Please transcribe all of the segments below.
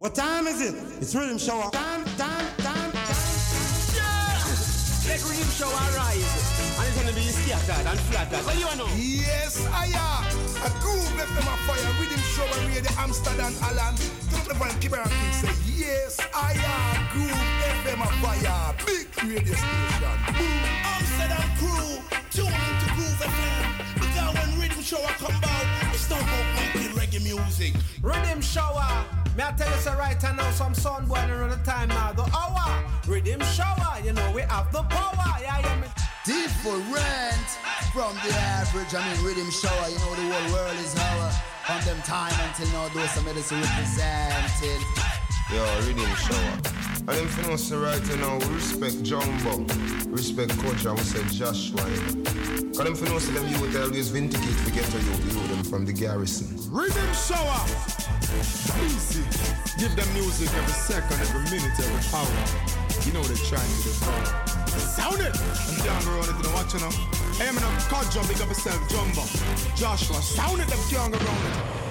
What time is it? It's rhythm show. Time, time, time, time. Yeah! Let rhythm show arise. And it's gonna be scattered and flattered. What do you know? Yes, I am. A groove left them a fire. Rhythm show and radio Amsterdam, Alan. Don't the van keep around and say, Yes, I am. Groove FM a fire. Big radio station. Boom. Amsterdam crew. Tune into Groove FM. Because when rhythm show come out, it's not about making reggae music. Riddim shower. Me I tell you so right now some sun boy around the time now. The hour. Riddim shower. You know we have the power. Yeah, yeah. Me. Different from the average. I mean, Riddim shower. You know the whole world is our. From them time until now, those some medicine representing. Yo, Riddim shower. And them for us right now, we respect Jumbo, respect Coach, and we say Joshua. Cause them for us them you would always vindicate to get to you, you them from the garrison. Riddim shower. Easy. Give them music every second, every minute, every hour. You know they're trying to do Sound it! I'm down the road, you know what you know. Hey, I'm in a cut jump, big up yourself, Jumbo. Joshua, sound it, them can't around it.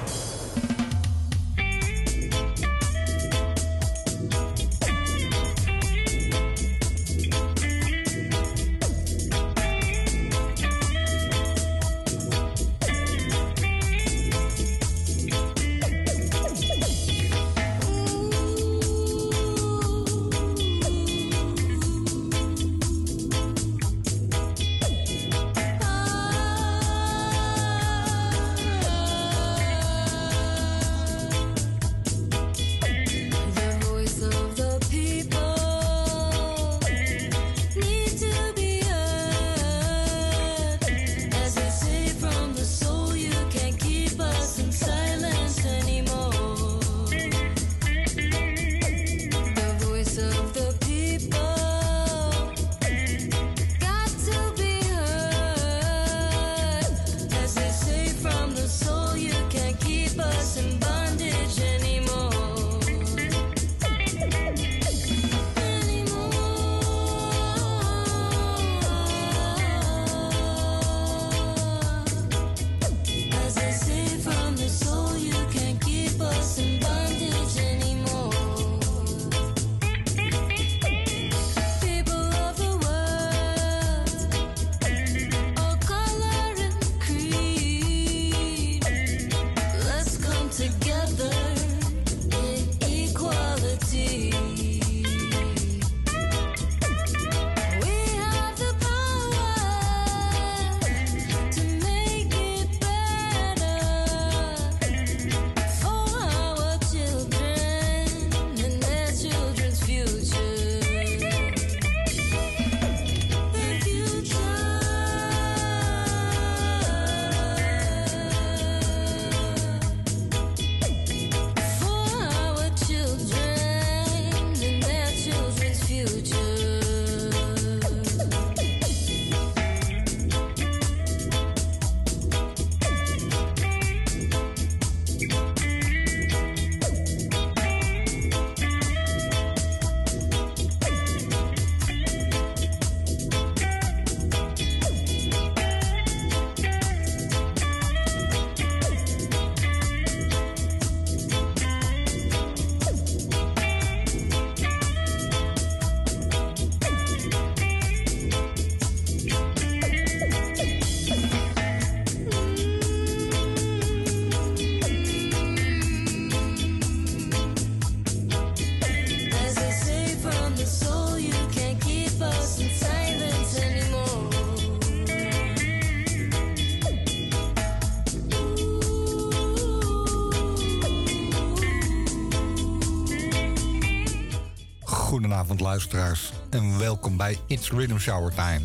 En welkom bij It's Rhythm Shower Time.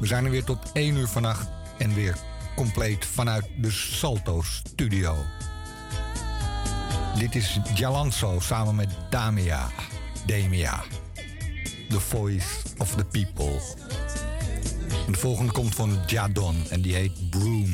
We zijn er weer tot 1 uur vannacht en weer compleet vanuit de Salto Studio. Dit is Jalanso samen met Damia, Damia, The Voice of the People. En de volgende komt van Jadon en die heet Brew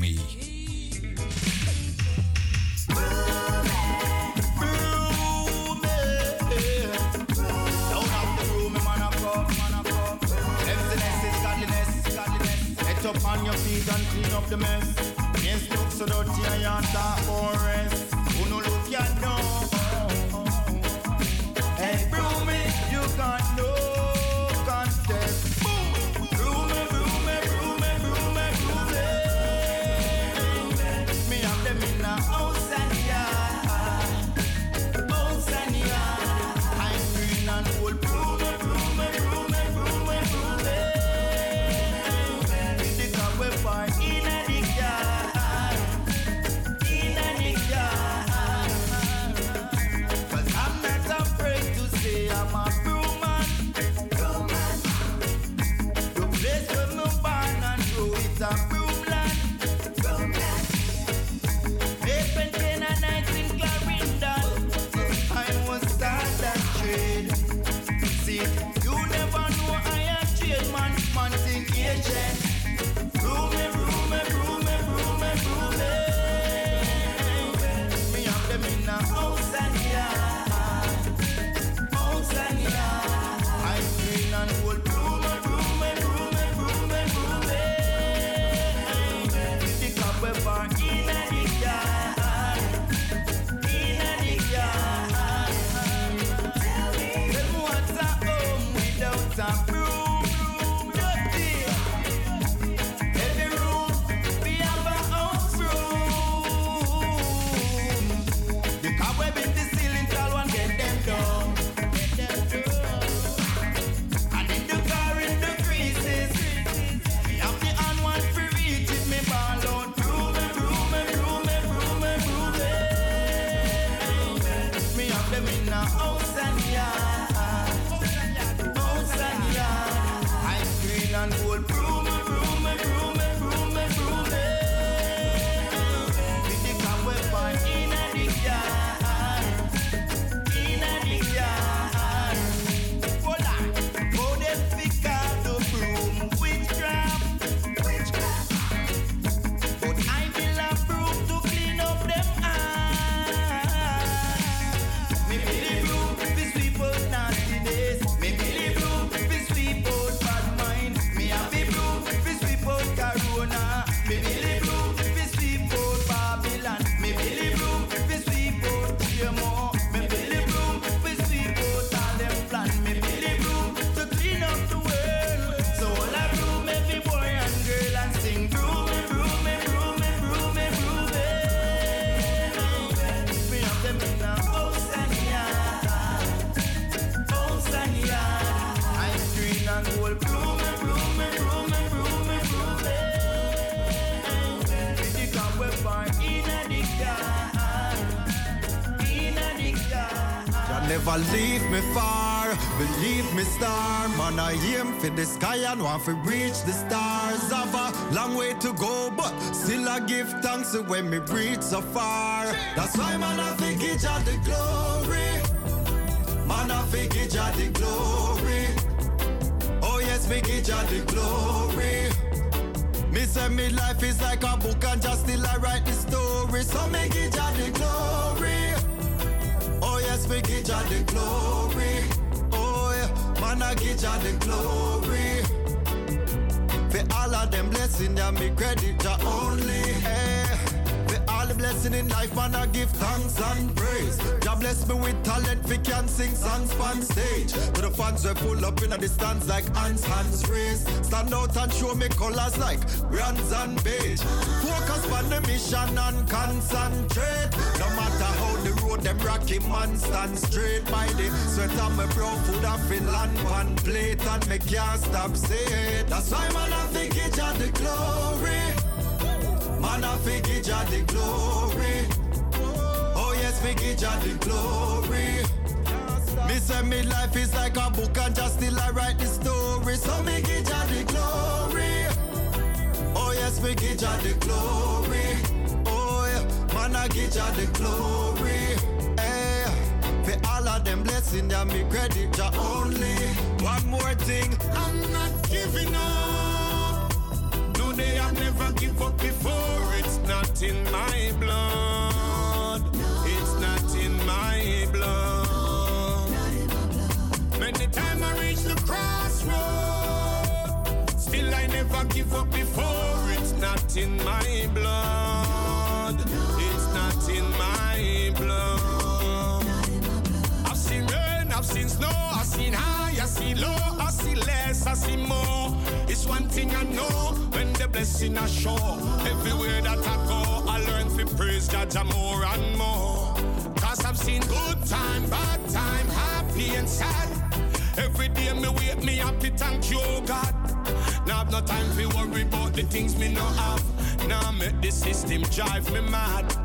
Man, I aim for the sky and want to reach the stars. Have a long way to go, but still I give thanks to when me reach so far. That's why man I think Jah the glory. Man I think Jah the glory. Oh yes, me give the glory. Me say me life is like a book and just still I write the story. So me give Jah the glory. Oh yes, we give Jah the glory. I give Jah the glory. For all of them blessings, yeah, me credit Jah only. Eh. For all the blessing in life, I give thanks and praise. Jah bless me with talent, we can sing songs on stage. To the fans we pull up in the stands like hands, hands raised. Stand out and show me colors like bronze and beige. Focus on the mission and concentrate. Them rocky man stand straight by the sweat on my brow food and Finland pan plate and me can't stop say. That's why man I think it's the glory. Man I think it's the glory. Oh yes, me give Jah the glory. Me say me life is like a book and just still I write the story. So me give Jah the glory. Oh yes, me give Jah the glory. Oh yeah, man I give Jah the glory. Blessings, yeah, me credit Jah only. One more thing, low, I see less, I see more. It's one thing I know when the blessing I show. Everywhere that I go, I learn to praise God more and more. Cause I've seen good time, bad time, happy and sad. Every day me wake me happy, thank you, God. Now I've no time to worry about the things me no have. Now make the system drive me mad.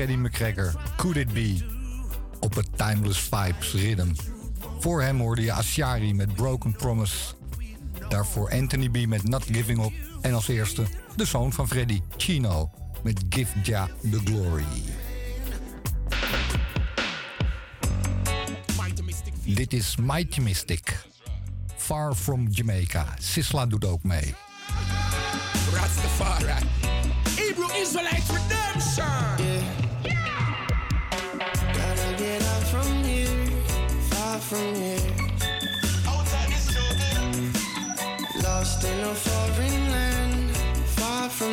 Freddie McGregor, Could It Be, op het Timeless Vibes Rhythm. Voor hem hoorde je Ashari met Broken Promise. Daarvoor Anthony B met Not Giving Up. En als eerste de zoon van Freddy, Chino, met Give Ja the Glory. Dit is Mighty Mystic. Far from Jamaica. Sisla doet ook mee. Rastafari. Hebrew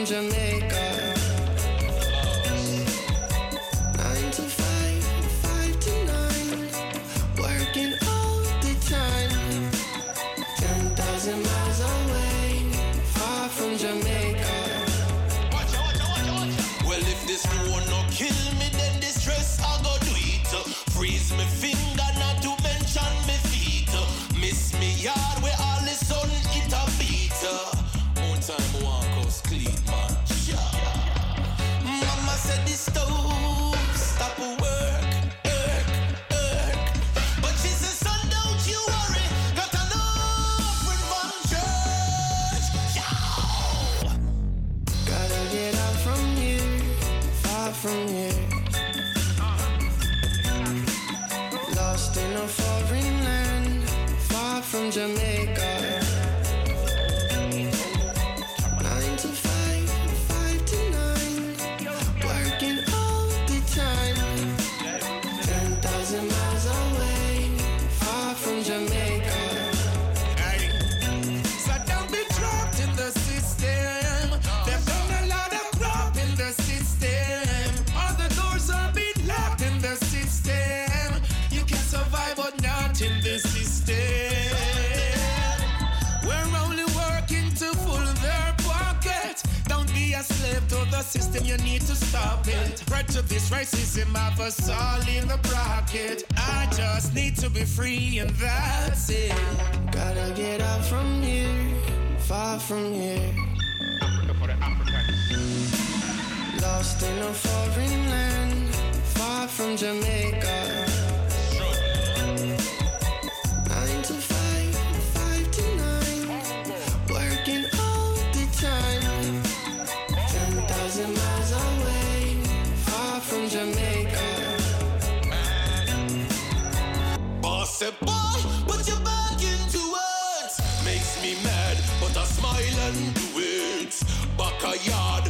Benjamin. of us all in the bracket. I just need to be free, and that's it. Gotta get out from here, far from here. Africa for the Africans. Lost in a foreign land, far from Jamaica. yard.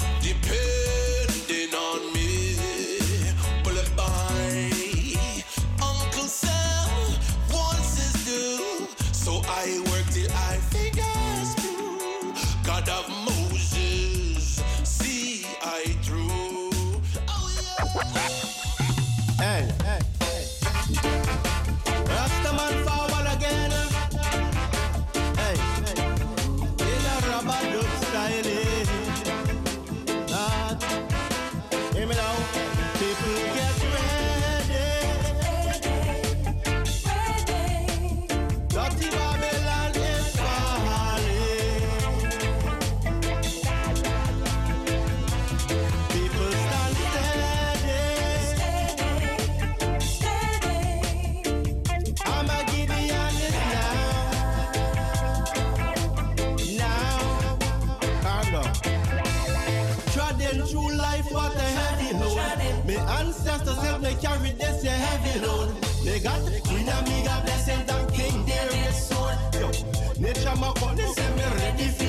Got Queen Amiga blessing and King Darius sword. Yo, nature my body say me ready for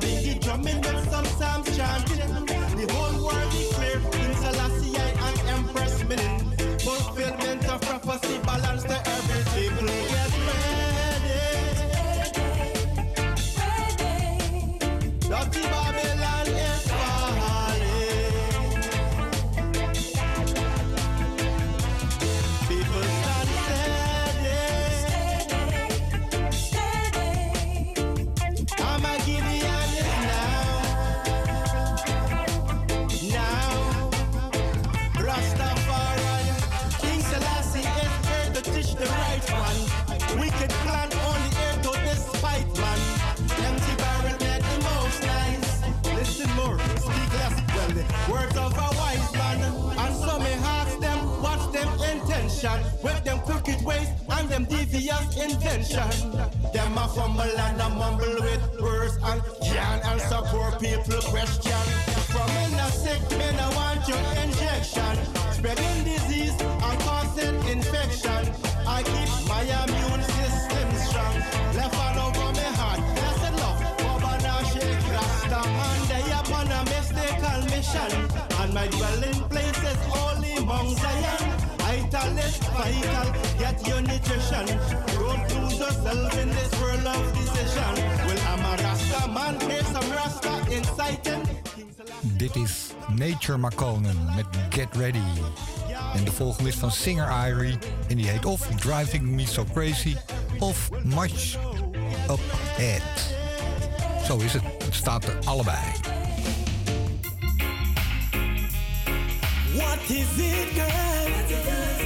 bring the drumming With them crooked ways and them devious invention. Them a fumble and a mumble with words and can't answer poor people question. From in a sick, me no want your injection. Spreading disease and causing infection. I keep my immune system strong. Left hand over my heart, blessed love. Over now shake Rasta. And they upon a mystical mission. And my dwelling place is only Mount Zion. Vital vital, get your nutrition. Don't lose yourself in this world of decision. Well, I'm a Rasta man, some Rasta inciting. Dit is Nature Makonnen met Get Ready. En de volgende is van Singer Irie. En die heet of Driving Me So Crazy of Much Up Head. Zo is het. Het staat er allebei. What is it, girl?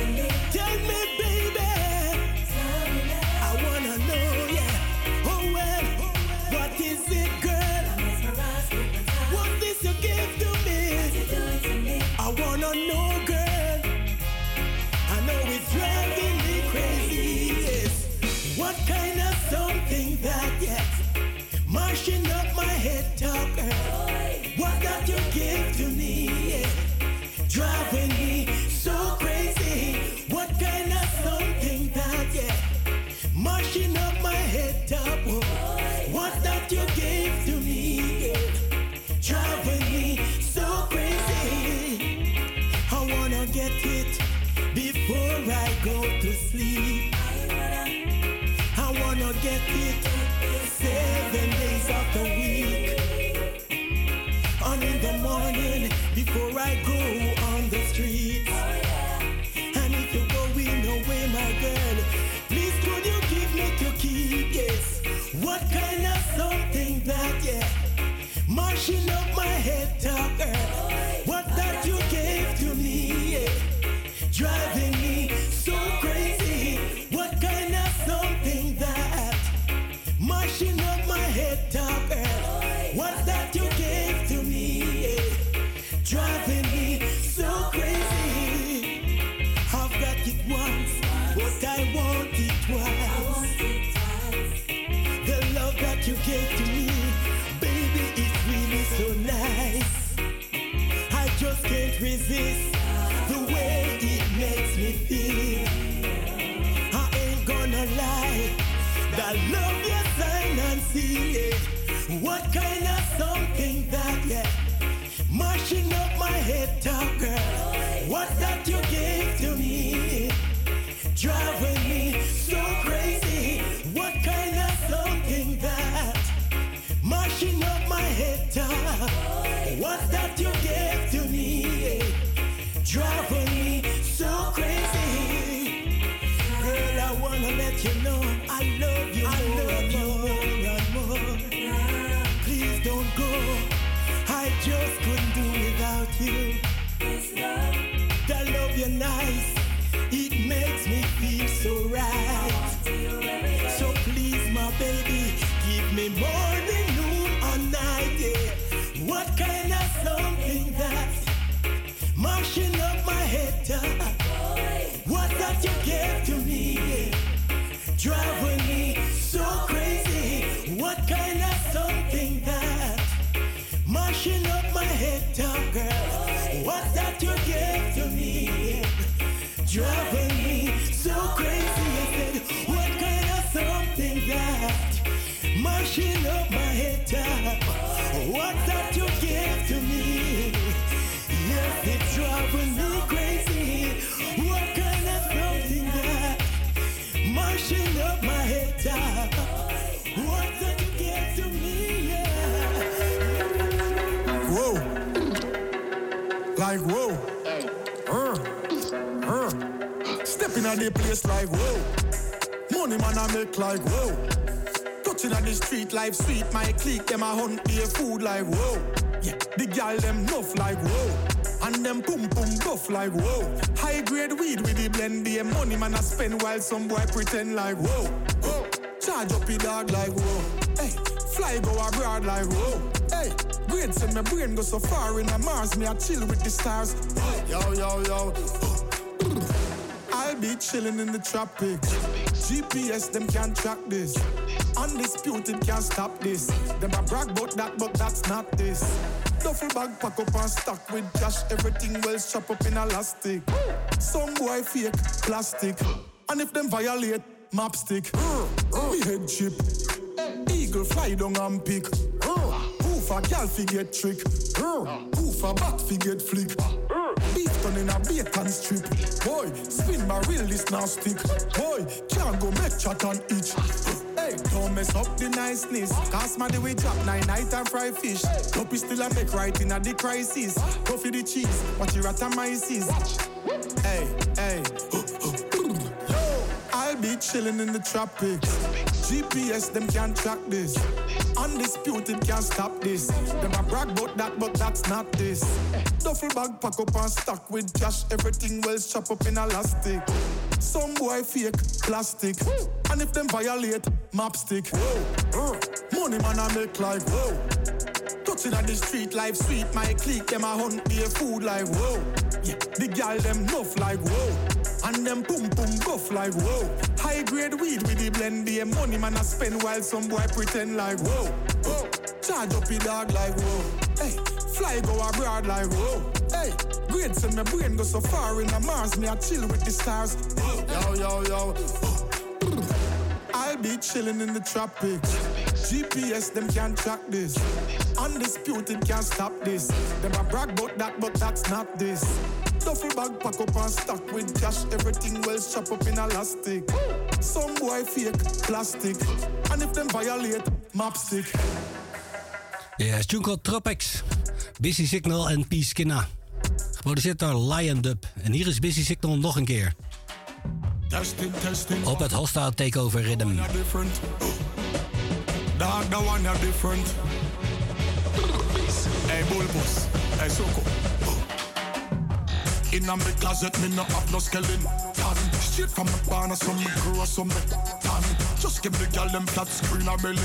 Kind of something that, yeah, mashing up my head, top resist the way it makes me feel. I ain't gonna lie, that love you sign and see it. What kind of something that, yeah, mashing up my head, top girl. What that you gave to me, driving me so crazy. What kind of something that mashing up my head, top? What that you gave let you know I love you. More and more. Yeah. Please don't go. I just couldn't do without you. That love you're nice. It makes me feel so right. So please, my baby, give me morning, noon, or night. Yeah. What kind of something that's marching up my head? What's that? Ma shit up my head What that you gave to me? Yes, it's driving me At the place like whoa. Money man I make like whoa. Touching on the street life sweet. My clique them a hunt be food like whoa. Yeah, the gal them nuff like whoa. And them pum pum buff like whoa. High grade weed with the blend. The money man I spend while some boy pretend like whoa. whoa. Charge up the dog like whoa. Hey, fly go abroad like whoa. Hey, grades in my brain go so far in the Mars. Me I chill with the stars. Yo yo yo. Be chilling in the tropics. GPS them can't track this. Undisputed can't stop this. Them a brag about that, but that's not this. Duffel bag pack up and stock with cash. Everything well strap up in elastic. Some boy fake plastic. And if them violate, map stick. Me head chip. Eagle fly down and pick. A gal fi get trick. Poof a bat fi get flick. Beef done in a bacon strip. Boy, spin my real this now stick. Boy, can't go make chat and itch. Hey, don't mess up the niceness. Cast my we drop nine night and fry fish. Dopey still a make right in a the crisis. Go for the cheese, watch your atomizes. Hey, hey. Be chilling in the tropics. GPS, them can't track this. Undisputed can't stop this. Them a brag about that, but that's not this. Duffel bag pack up and stock with cash. Everything well strap up in elastic. Some boy fake plastic. And if them violate, map stick. Money man I make like whoa. Touching on the street life sweet. My clique them a hunt a food like whoa. Yeah, the gal them nuff like whoa. And them pum pum buff like whoa. High grade weed with the blend a money man I spend while some boy pretend like whoa. whoa. Charge up the dog like whoa. Hey, fly go abroad like whoa. Hey, grades in my brain go so far in the Mars. Me I chill with the stars. Yo yo yo. I'll be chilling in the tropics. GPS, them can't track this. Undisputed can't stop this. Them a brag about that, but that's not this. Duffel bag pack up and stock with cash. Everything well strap up in elastic. Some boy fake plastic. And if them violate, map stick. Ja, yes, Jungle Tropics, Busy Signal en P. Skinna. Geproduceerd door Lion Dub. En hier is Busy Signal nog een keer. Testing, testing. Op het Hostile Takeover Rhythm. Dog, the one are different. Hey, Bulbus. Hey, Soko. In a me closet, me no have no skeleton. Straight from the barn, some me grow some me. Done. Just give the girl them flat screen a belly.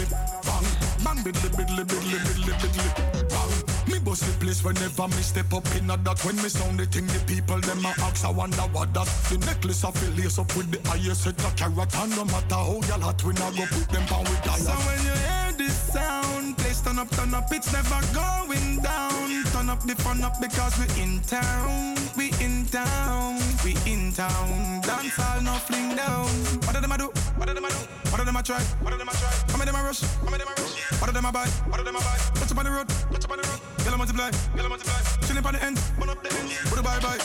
Bang. Bang, biddly, biddly, biddly, biddly, biddly. Bang. Me bust the place whenever me step up in a that. When me sound the thing, the people them a ask, I wonder what that. The necklace I feel lace up with the highest set of carrot. And no matter how y'all hot, we not go put them down with diet. So when you hear this sound, turn up, turn up, it's never going down. Turn up the fun up because we in town, we in town, we in town. Dance all no fling down. What do them a do? What do them a do? What do them a try? What do them a try? How many them a rush? How many them a rush? What do them a buy? What do them a buy? Touch up on the road, touch up on the road. Yellow multiply, yellow multiply. Chilling on the end, one up the end. Put a bye bye.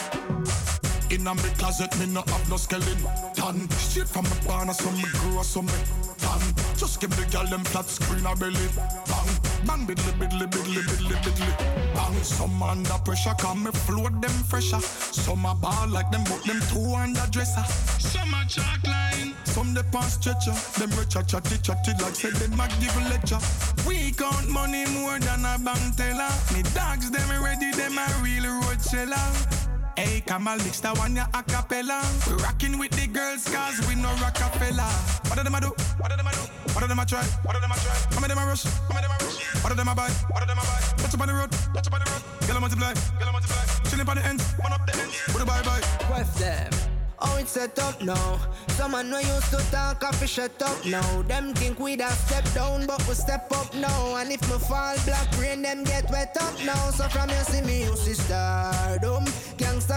In a me closet, me no have no skeleton. Done. Straight from the barn, some me grow some me. Done. Just give the girl them flat screen a belly. Bang, bang, biddly, biddly, biddly, biddly, biddly. Bang, some under pressure, come me float them fresher. Some a ball like them, but them two under dresser. Some a chalk line, some the past stretcher. Them rich a chatty chatty like say them a give a lecture. We count money more than a bank teller. Me dogs them ready, them a real road seller. Hey, Kamal, mix that one ya a cappella. We rocking with the girls, cause we no Rockefeller. What do them a do? What do them a do? What do them a try? What do them a try? How many them a rush? How many them a rush? What do them a buy? What do them a buy? Touch up on the road, touch up on the road. Yellow multiply, yellow multiply. Chilling on the end, one up the end. Put a bye bye. What's them? Oh, it's set up now. Someone no used to talk, I shut up now. Them think we'd have stepped down, but we step up now. And if me fall black rain, them get wet up now. So from you see me, you see start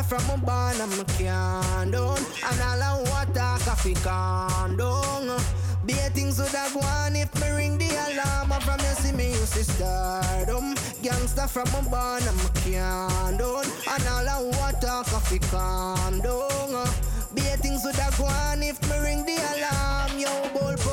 from my barn and me can't down. And all I water coffee calm down. Be a things would have one if me ring the alarm. And from you see me used to stardom. Gangsta from my barn and me can't down. And all I water coffee calm down. Be a things would have gone if me ring the alarm. Yo, post.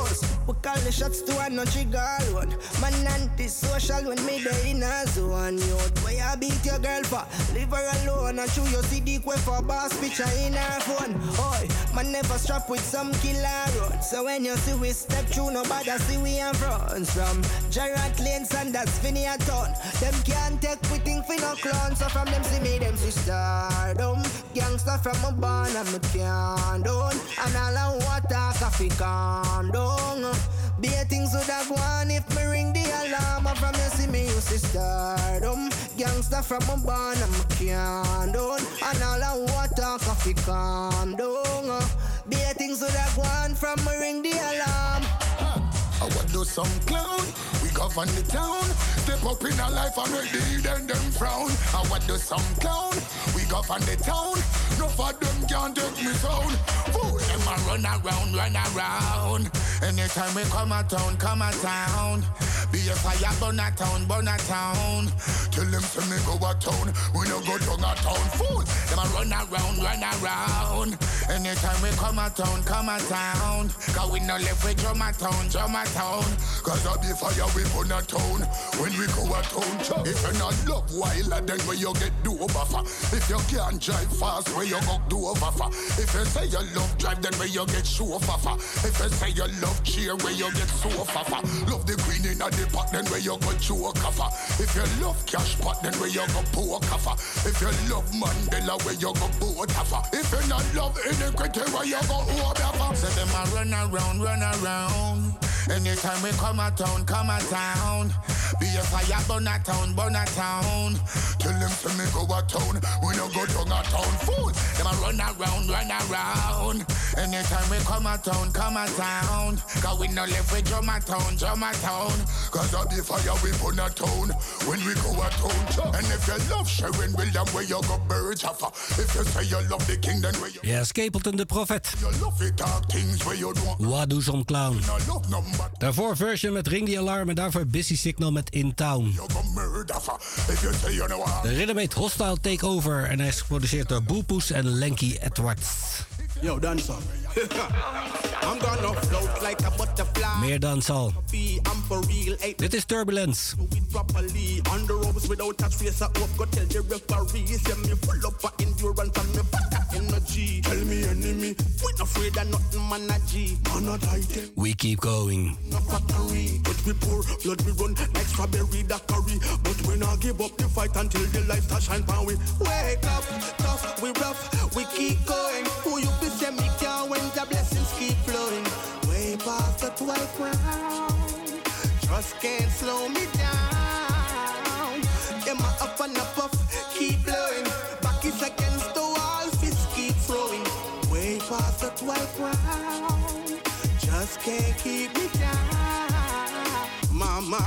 We call the shots to a no trigger one. Man anti-social when me dey in a zone. Yo, why you beat your girl for? Leave her alone and show your CD quick for boss picture in her phone. Oi, man never strap with some killer run. So when you see we step through, nobody see we in front. From Gerard Lane, Sanders, Finney a ton. Them can't take we think fi no clown. So from them see me, them see stardom. Gangster from my barn and me can't down. And all I water coffee calm down. Be a things would have gone if me ring the alarm. And from you see me, you see stardom. Gangster from my and me can't down. And all I water coffee calm down. Be a things would have gone from me ring the alarm. I want do some clown. We govern the town. Step up in our life and make the hidden them frown. I want do some clown. We govern the town. No for them can't take me sound. Fool them a run around, run around. Anytime we come a town, come a town. Be a fire, burn a town, burn a town. Tell them to me go a town. We no go down a town. Fool them a run around, run around. Anytime we come a town, come a town. Cause we no live with drum a town, drum a town. Cause I be fire, we burn a town. When we go a town. If you not love wild, then where you get do over for. If you can't drive fast, where you go do over for. If you say you love drive, then where you get show over for. If you say you love cheer, where you get so over for. Love the green in the pot, then where you go choke for. If you love cash pot, then where you go poke for. If you love Mandela, where you go boat for. If you not love iniquity, where you go over. Say them a run around, run around. Anytime we come a town, come a town. Be a fire, burn a town, burn a town. Tell them to me go a town, we no go down a town. Fool, them a run around, run around. Anytime we come a town, come a town. Cause we no live with drum a town, drum a town. Cause I be fire, we burn a town. When we go a town, and if you love Sharon William, where you go birds off. If you say you love the king, then where you Ja, Capleton de Prophet. you love it, things where you don't. Wadu clown. No love number, Daarvoor version met Ring the Alarm en daarvoor Busy Signal met In Town. De heet Hostile Takeover en hij is geproduceerd door Boelpoes en Lenky Edwards. Yo, dance up. I'm gonna float like a butterfly. Meer dan zal. Be, I'm for real. Eh? Dit is Turbulence. do properly. On the ropes without a trace of hope. Go tell the referee. Say me full up of endurance and me full energy. Tell me enemy. We not afraid of nothing, man a G. Man a titan. We keep going. But we pour blood we run like strawberry daiquiri. But we not give up the fight until the light shine we. Wake up, tough, we rough, we keep going. Who you be say me can when the blessings keep flowing. Way past the 12th round. Trust can't slow me down. Them a up and a puff, keep blowing. Back is against the wall, fist keep throwing. Way past the 12th round.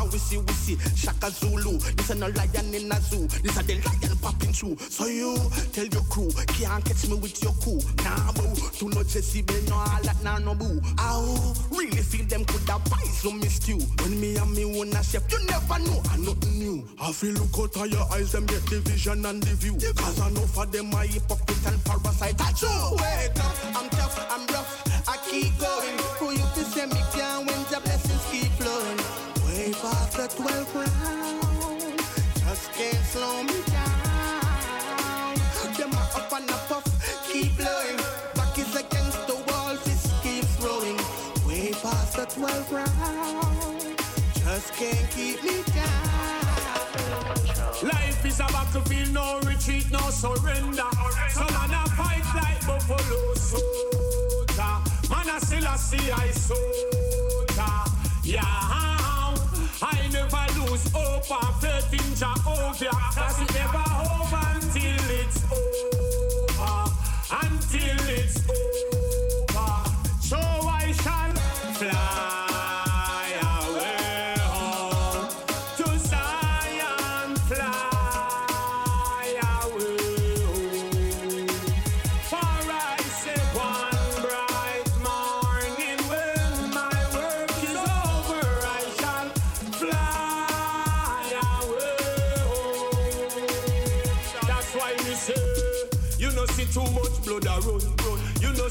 We see, we see, Shaka Zulu. This a no lion in a zoo. This a the lion popping through. So you tell your crew, can't catch me with your coup. Nah, boo, do not Jesse Bell, no all that, nah, no boo. Ow, really feel them could have buy some miss you. When me and me wanna chef, you never know, I nothing new. I feel look out of your eyes, them get the vision and the view. Cause I know for them, I hypocrite and parasite. That's true. Wake up, I'm tough, I'm rough, I keep going. The 12th round, just can't slow me down. Them a up and a puff, keep blowing. Back is against the wall, fist keeps rolling. Way past the 12th round, just can't keep me down. Life is a battlefield, no retreat, no surrender. Some man a fight like buffalo soldier. Man a still a see I soldier. Yeah, I never lose hope or faith in Jehovah. Cause it never over until it's over. Until it's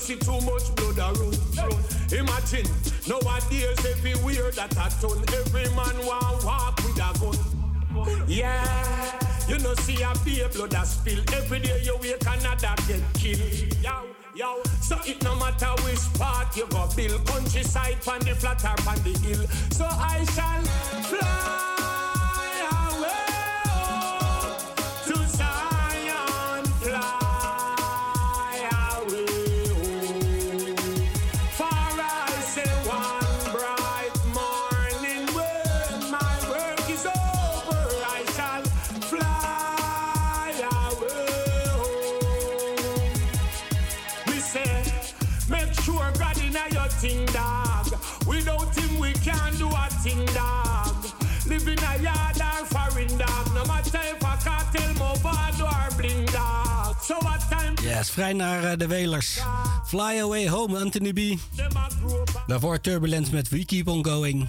see too much blood a run, run. Imagine nowadays everywhere that a turn, every man want walk with a gun. Yeah, you know see a beer blood a spill. Every day you wake another get killed. Yo, yo. So it no matter which part you go build, countryside, pan the flat or pan the hill. So I shall fly vrij naar eh, de Welers. Fly Away Home, Anthony B. Daarvoor Turbulence met We Keep On Going.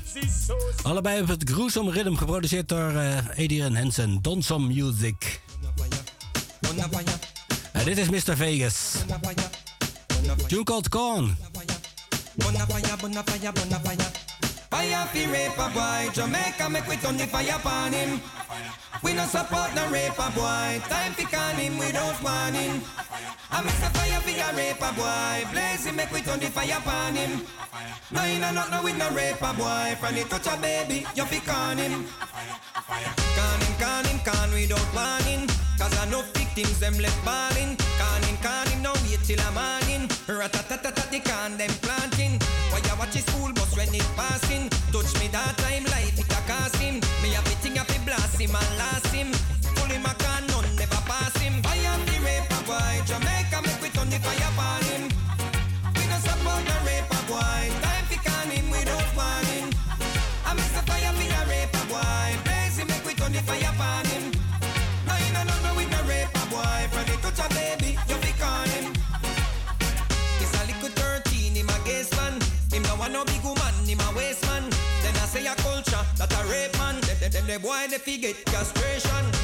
Allebei op het Gruesome Rhythm, geproduceerd door eh Adrian Hansen. Donsom Music. En dit is Mr. Vegas. Tune called Corn. Fire fi rape a boy, Jamaica make we turn the fire upon him. We no support no rape a boy, time fi can him without warning. I miss a fire fi a rape a boy, blaze him make we turn the fire upon him. No in a not no with no rape a boy, from the touch a baby, you fi can him. Can him, can him, can without warning. Cause I know victims them left balling. Can him, can him, no wait till a morning. Ratatatat the can them fi blast the boy they fi get castration.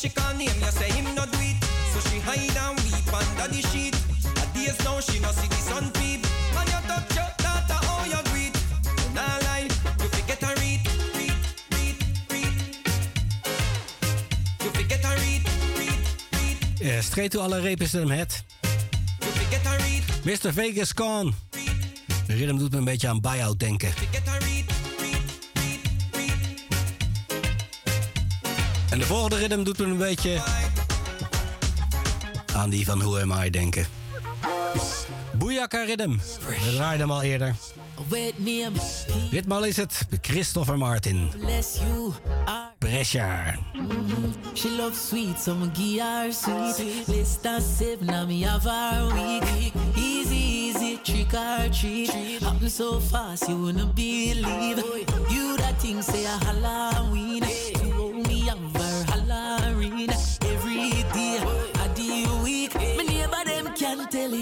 She call name, you say him no do it. So she hide and weep under the sheet. A days now she no see the sun peep. Man, you touch your daughter, how you greet. You nah lie, you forget a read, read, read, read. You forget a read, read, read. Ja, straight to alle rapers in hem het. You forget a read, Mr. Vegas Con. De rhythm doet me een beetje aan buyout denken. forget a read. En de volgende rhythm doet me een beetje aan die van Who Am I denken. Boeiaka rhythm. We draaiden hem al eerder. Ditmaal is het Christopher Martin. Pressure. She loves sweet, so give her sweet. Less than seven, now me have. Easy, easy, trick or treat. So fast, you wouldn't believe. You that thing say a Halloween.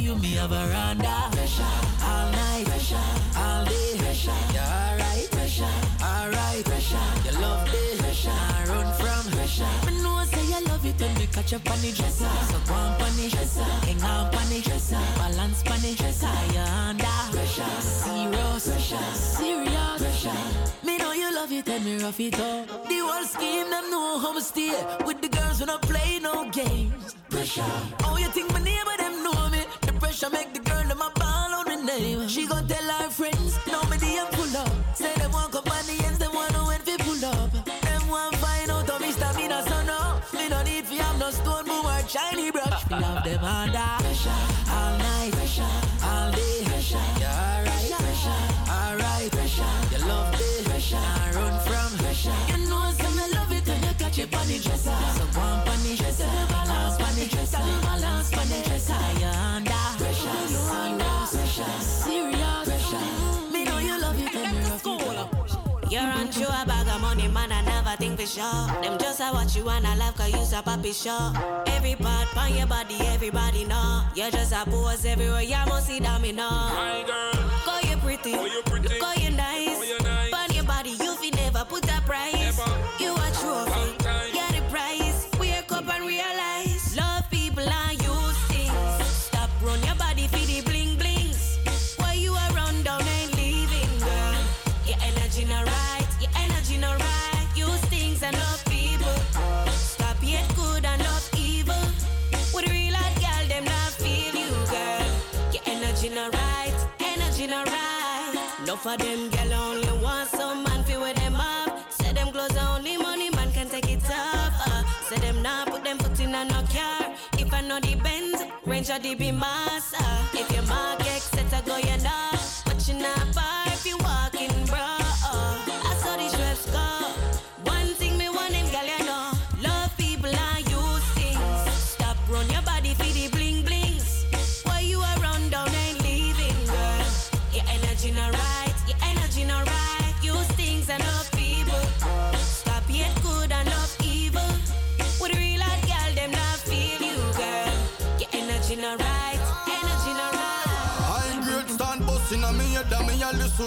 You me have her under. All night, all day. You alright? Alright. You love this. I run from. Me know say you love it when we catch up on the dresser. So go on on it. Hang on on it. Balance on it. You under. Serious. Serious. Me know you love it and me rough it up. The whole scheme them know how me stay with the girls when I play no games. Pressure. Oh, you think my neighbor them know me? pressure make the girl in my ball on the name. She gon' tell her friends, nobody am pull up. Say them want companions, them want to when we pull up. Them want find out of me stamina, so no. Me no need fi have no stone, move or shiny brush. Me love them under pressure all night, pressure all day. Pressure, you alright, pressure, alright, pressure. You love me, pressure, I run from pressure. You know, some I love it when you catch it on the dresser. So go on the dresser. Show. Them just a watch you and I laugh cause you's a puppy show. Every part on your body, everybody know. You're just a pose everywhere, you must see know. My girl, Call you pretty, Call you pretty, how you nice. oh you nice. Your body, you fi never put a price. Of them girl only want some man feel with them up. Say them clothes only money man can take it off. Uh, say them not put them foot in a no car. If I know the Benz, range of the be mass. Uh, if your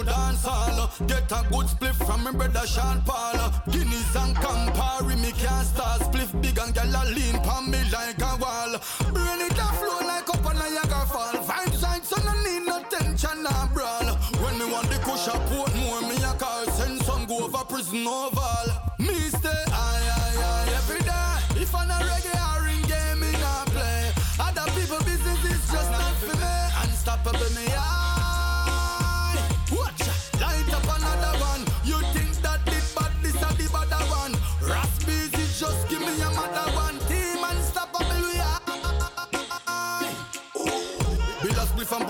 dance all uh, Get a good split from me brother Sean Paul uh. Guineas and Campari me can't start Spliff. Big and gyal a lean pan me like a wall. Brain it a flow like up a Niagara fall. Fine side so no need no tension or brawl. When me want the kush a Portmore me a call Send some go over prison oval. Me stay high high high every day. If I not reggae or ring game me not play. Other people business is just not for me. Unstoppable me eye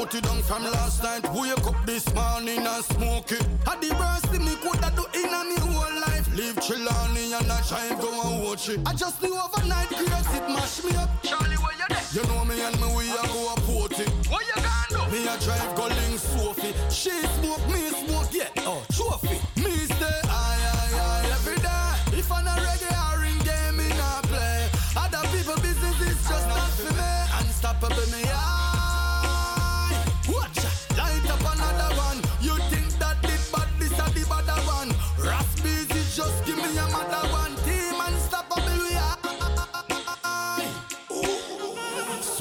put it down from last night. Wake up this morning and smoke it. Had the burst in me coulda do in a me whole life. Leave Trelawny and I try go and watch it. I just knew overnight grace it mash me up. Charlie where you there? You know me and me we a go a port it What you gonna do? Me a drive go link Sophie. She smoke me smoke yeah. Oh trophy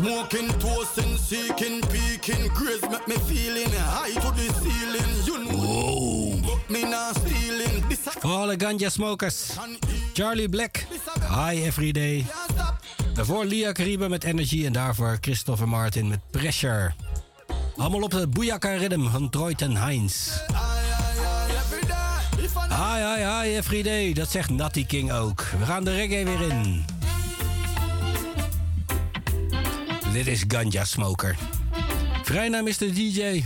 Smoking, toasting, seeking, peeking Grace make me feeling high to the ceiling You know But me not stealing This a Voor alle ganja smokers. Charlie Black, High Every Day. Daarvoor Lia Caribe met Energy en daarvoor Christopher Martin met Pressure. Allemaal op de Booyaka Rhythm van Troyten Heinz. Hi, hi, hi, every day. Dat zegt Natty King ook. We gaan de reggae weer in. Dit is Ganja Smoker. Vrij naam is de DJ.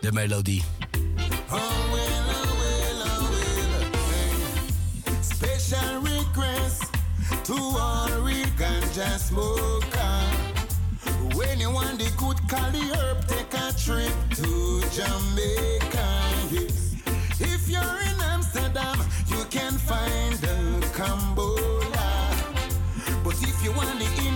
De melodie. Special request to all real ganja smoker. When you want the good Cali herb, take a trip to Jamaica. Yes. If you're in Amsterdam, you can find the Cambola. But if you want the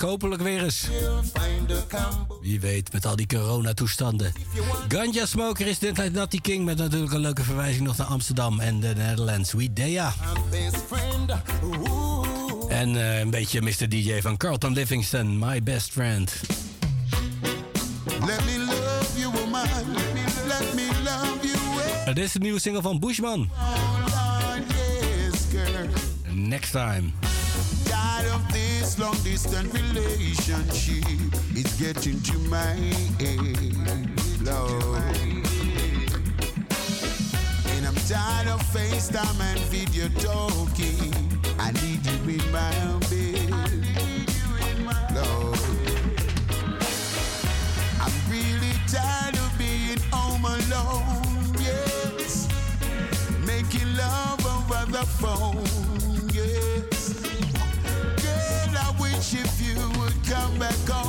hopelijk weer eens. Wie weet, met al die coronatoestanden. Ganja Smoker is dit Natty King met natuurlijk een leuke verwijzing nog naar Amsterdam en de Netherlands. Sweet Dea. En eh, een beetje Mr. DJ van Carlton Livingston, My Best Friend. Let me love you, woman. Let me love you. Het is de nieuwe single van Bushman. Lord, yes, girl. Next time. This long distance relationship. It's getting to my head, Lord. And I'm tired of FaceTime and video talking. I need you in my bed, Lord. I'm really tired of being home alone, yes. Making love over the phone, if you would come back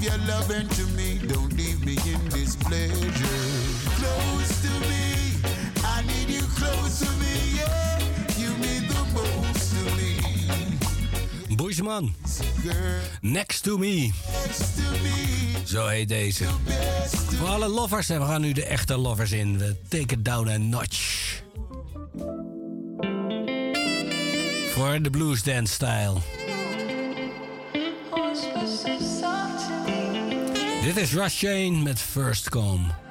give your loving to me, don't leave me in this pleasure. Close to me, I need you close to me, yeah. You mean the most to me. Bushman. Next to me. Zo heet deze. Voor alle lovers, en we gaan nu de echte lovers in. We take it down a notch. Voor de blues dance style. Dit is Rush Chain met First Come.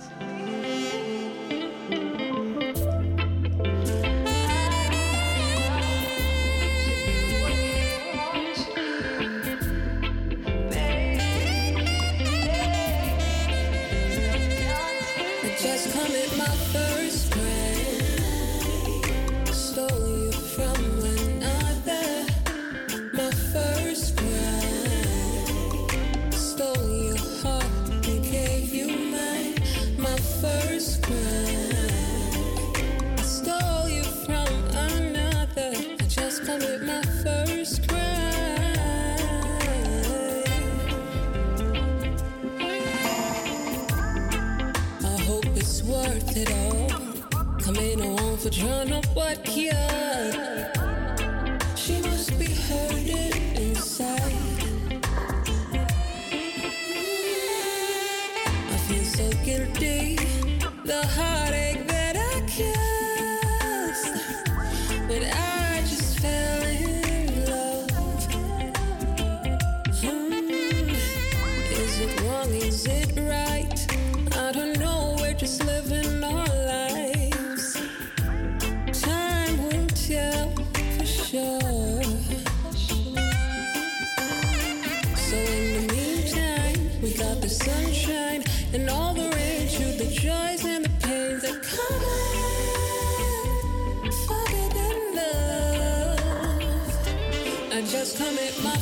For trying to what cured. come at my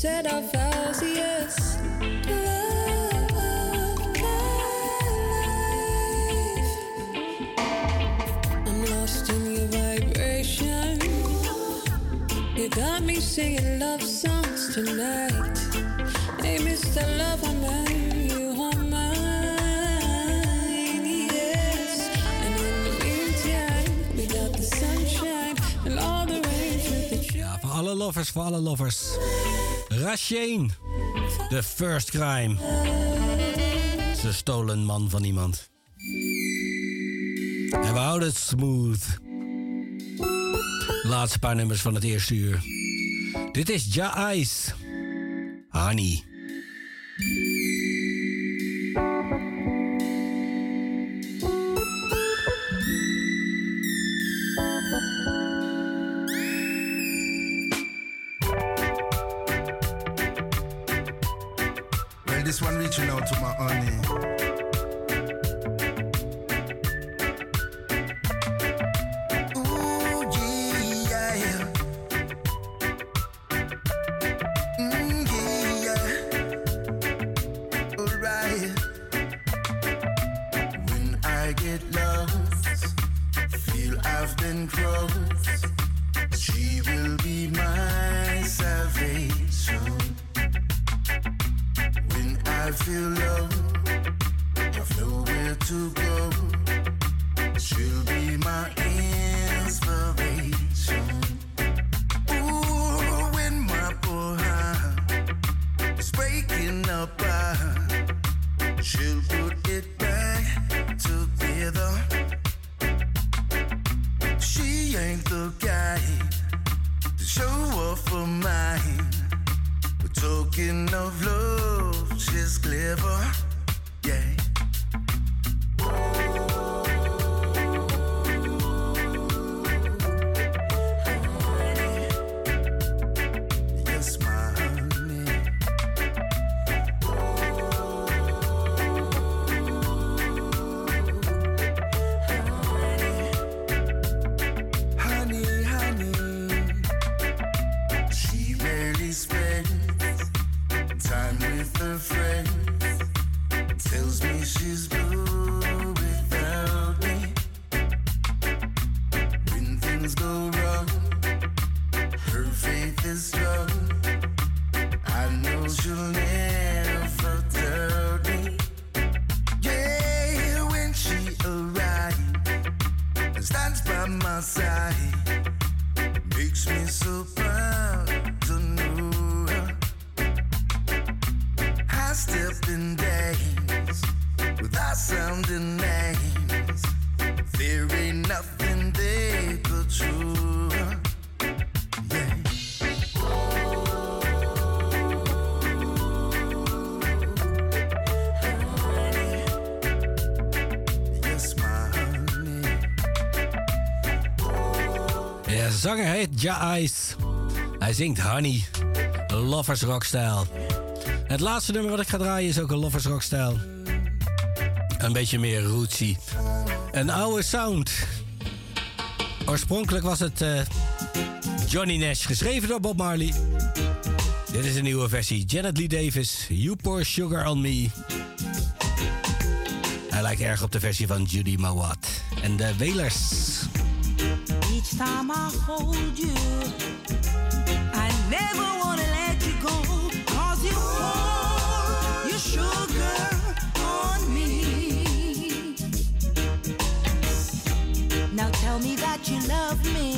said our vows, yes. Love, life. I'm lost in your vibration. You got me singing love songs tonight. Hey, Mr. Love, I'm mine. You are mine, yes. And in the meantime, we got the sunshine and all the rain through the. Ja, voor alle lovers, all the lovers. Rasheen, The First Crime. Ze stolen man van iemand. En we houden het smooth. Laatste paar nummers van het eerste uur. Dit is Ja Ice. Honey. zanger heet Ja Ice. Hij zingt Honey, Lovers Rockstyle. Het laatste nummer wat ik ga draaien is ook een Lovers Rockstyle. Een beetje meer rootsy. Een oude sound. Oorspronkelijk was het eh, Johnny Nash, geschreven door Bob Marley. Dit is een nieuwe versie. Janet Lee Davis, You Pour Sugar On Me. Hij lijkt erg op de versie van Judy Mawat en de Wailers. Each time I hold you, I never wanna let you go. Cause you pour your sugar on me. Now tell me that you love me.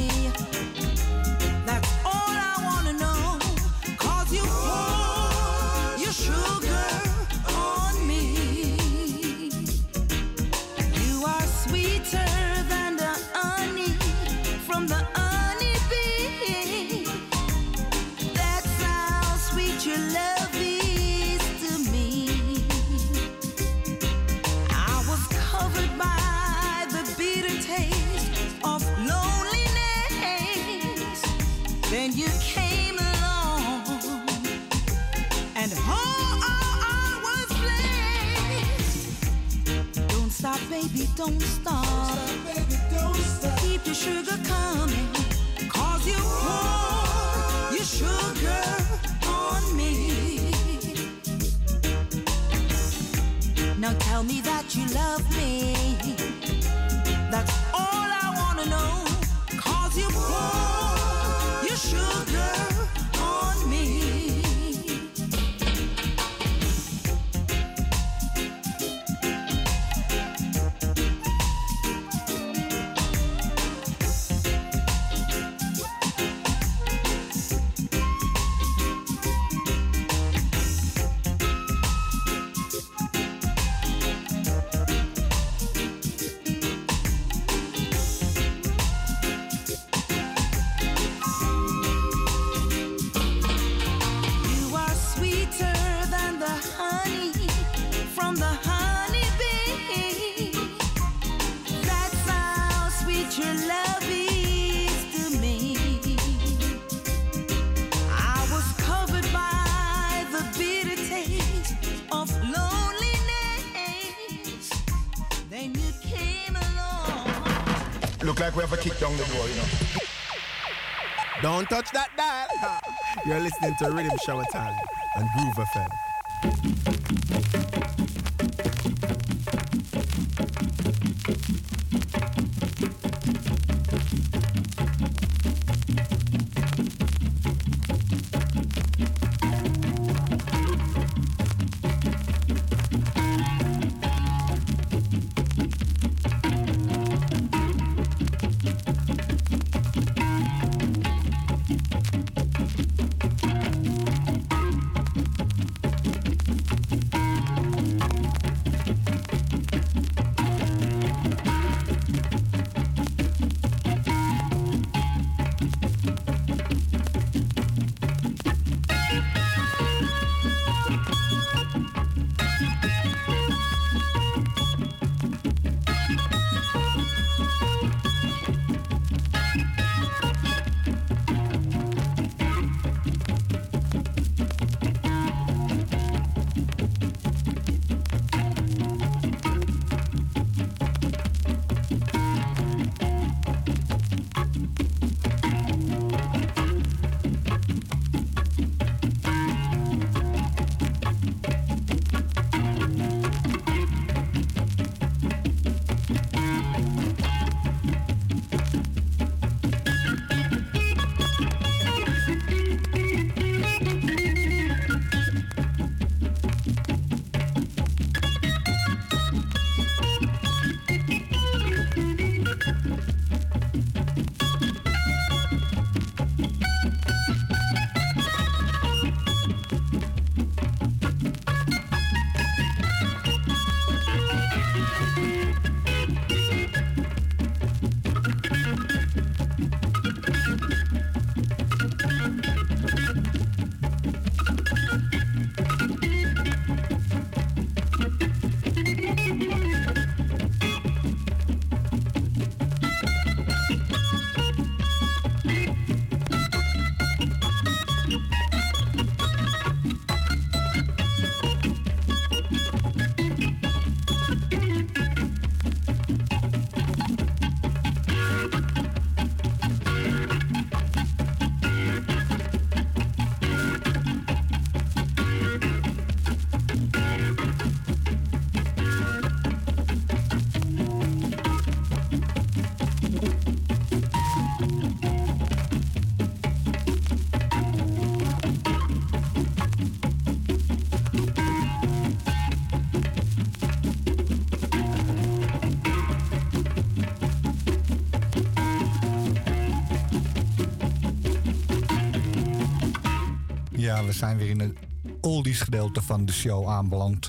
Baby, don't stop. Keep your sugar coming. Cause you pour your sugar on me. Now tell me that you love me. Touch that dial. You're listening to Riddim Shower Time on Groove FM. Ja, we zijn weer in het oldies gedeelte van de show aanbeland.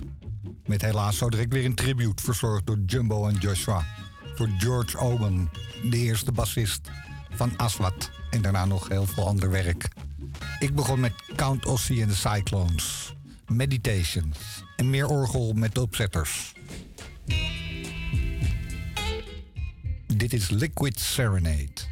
Met helaas zo direct weer een tribute verzorgd door Jumbo en Joshua. Voor George Owen, de eerste bassist van Aswad. En daarna nog heel veel ander werk. Ik begon met Count Ossie en de Cyclones. Meditation. En meer orgel met de opzetters. Dit is Liquid Serenade.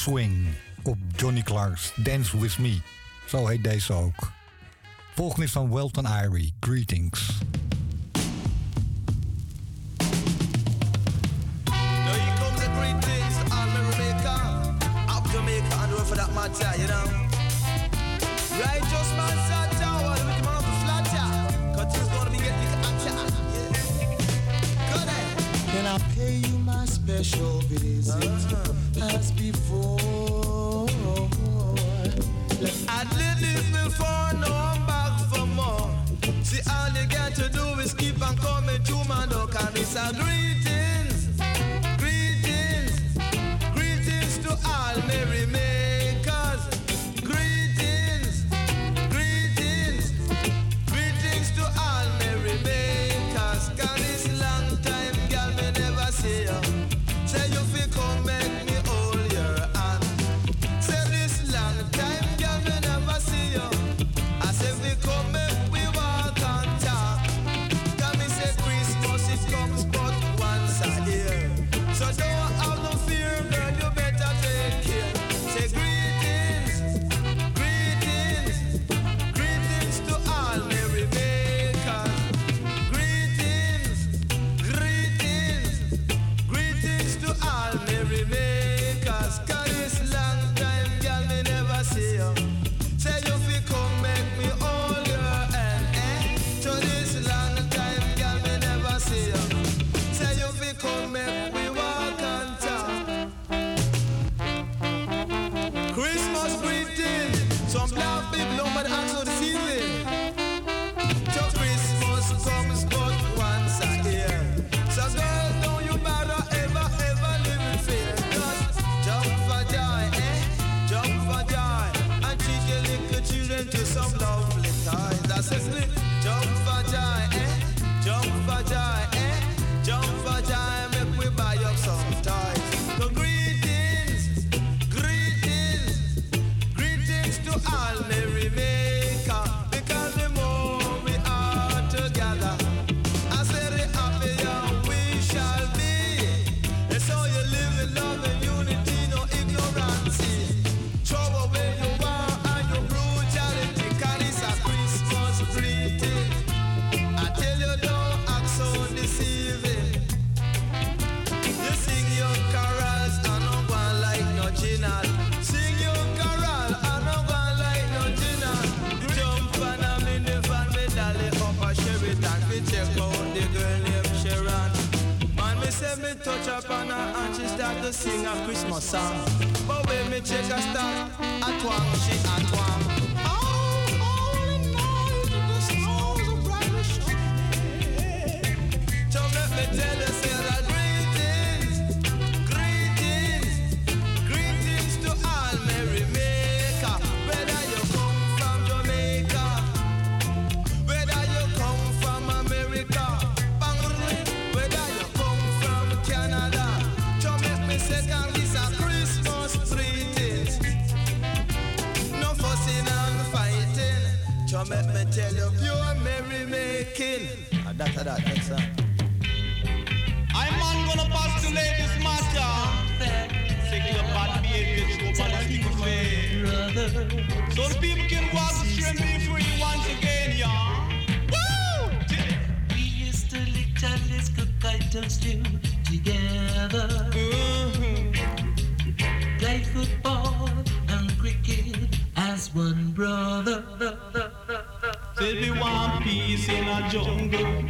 Swing op Johnny Clark's Dance With Me. Zo heet deze ook. Volgende is van Welton Irie, Greetings. peace in a jungle.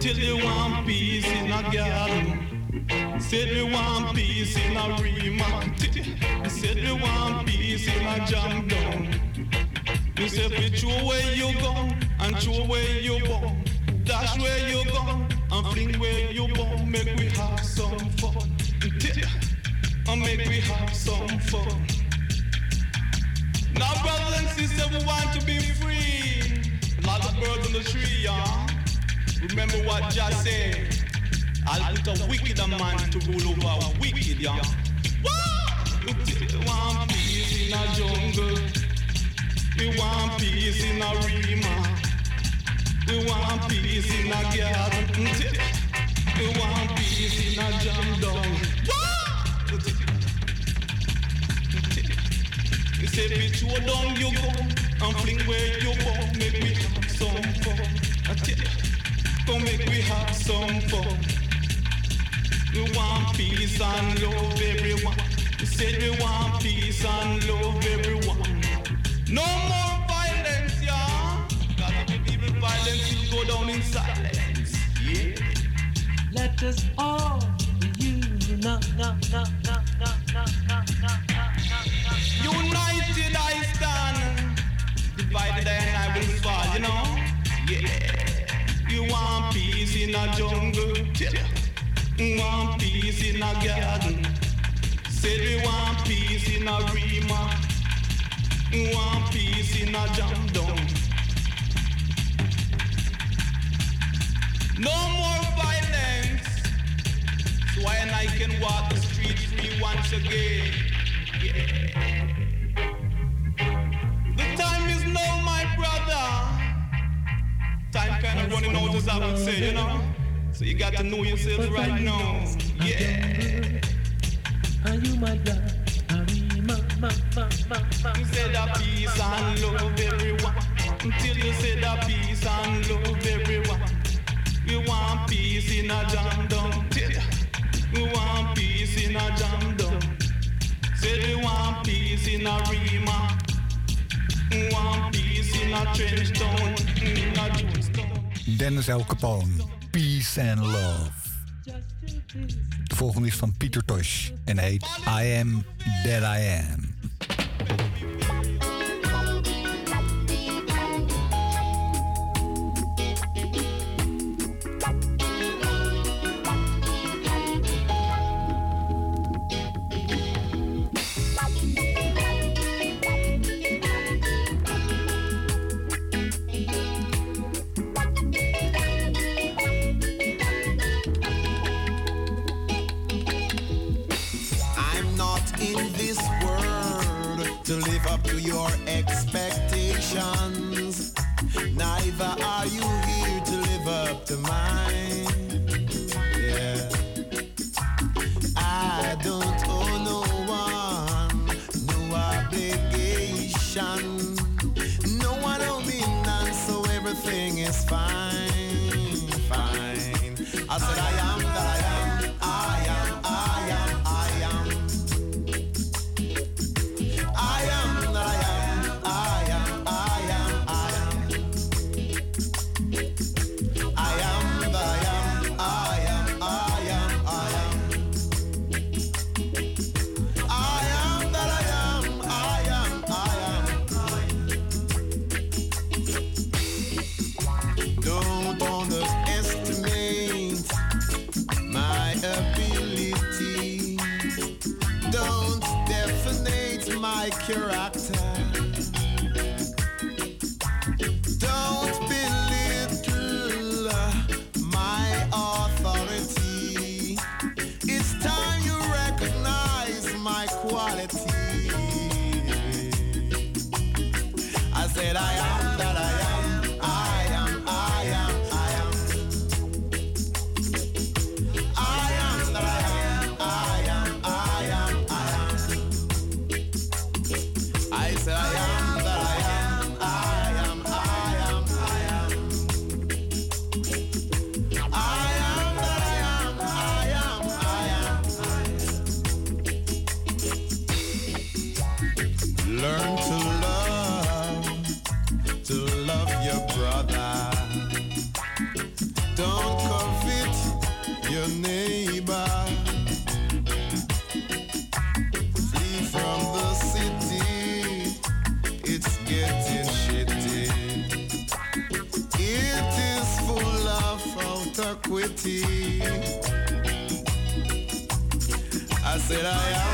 Till they want peace in a garden. Said they want peace in a remark. Said they want peace in a jam down. You say, bitch, throw where you go and throw where you born. Dash where you go and fling where you born. Make we have some fun. And make we have some fun. Now, brothers and sisters, we want to be free lot birds on the tree, y'all. Remember what Jah said. I'll put a wicked man to rule over a wicked, y'all. We want peace in a jungle. We want peace in a Rema. We want peace in a garden. We want peace in a jungle. You say, bitch, you down you go I'm fling where you go, make me make we have some fun. We want peace and love everyone. We we want peace and love everyone. No more violence, be violence go down in silence. Yeah. Let us all unite, no, no, no, no, no, no, no, no, no. United I stand, I will fall, you know? Yeah. You want peace in a jungle. Want peace in a garden. Said we want peace in a. Want peace in a. No more violence. So I can walk the street free once again. Yeah. The time is now, my brother. Time kind of running out, as I would say, you know. So you got to know yourself right now. Yeah. Are you my brother? You said that peace and love everyone. Until you said that peace and love everyone. We want peace in a jam down. We want peace in a jam down. Said we want peace in a Rema. Dennis El Capone. Peace and Love. De volgende is van Pieter Tosh en heet I Am That I Am. To live up to your expectations. Neither are you here to live up to mine. Yeah. I don't owe no one no obligation. No one owe me none, so everything is fine, fine. I said I am autoquity. I said I am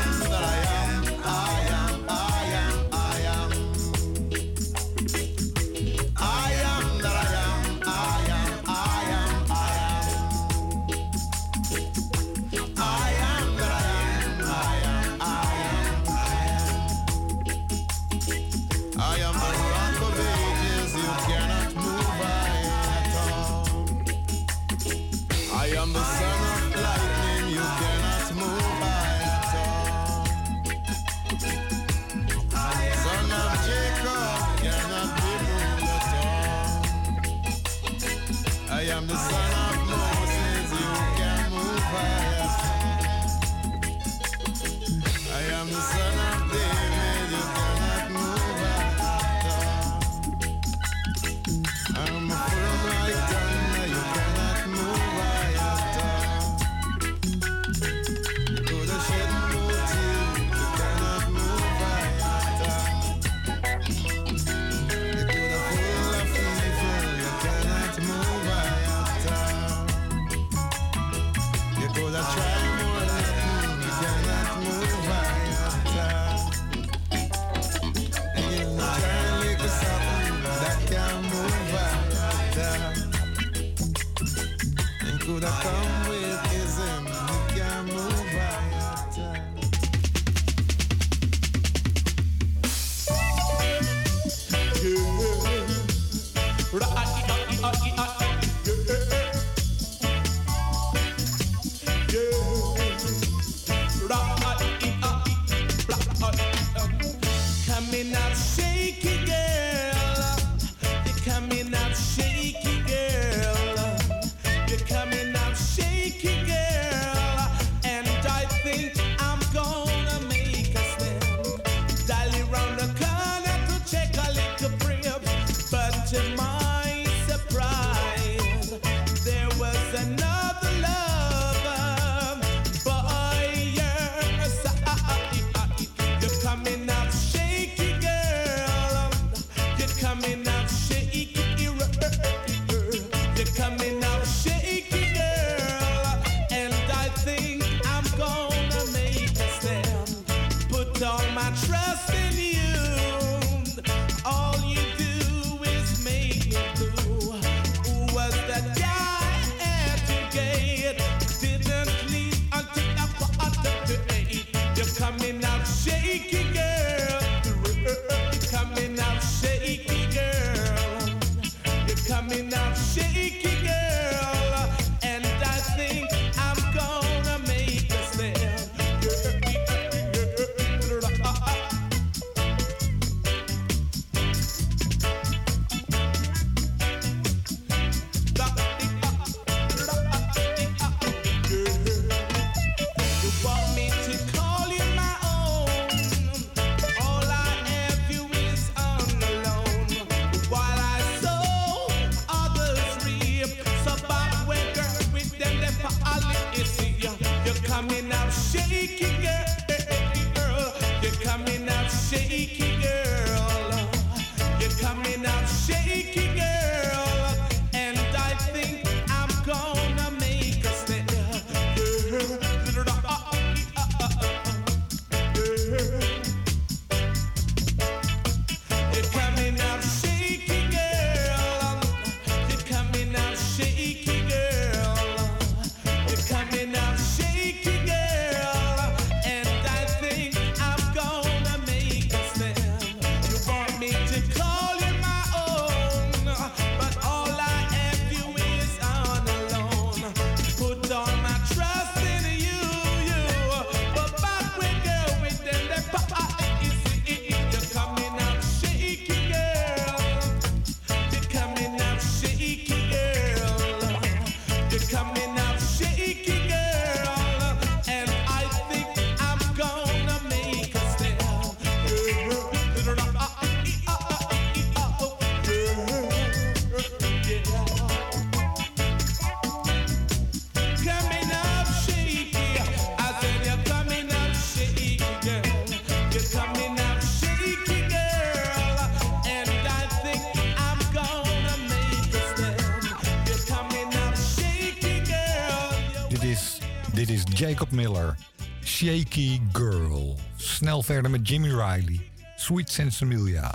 Jacob Miller. Shaky Girl. Snel verder met Jimmy Riley. Sweet Sensimilia.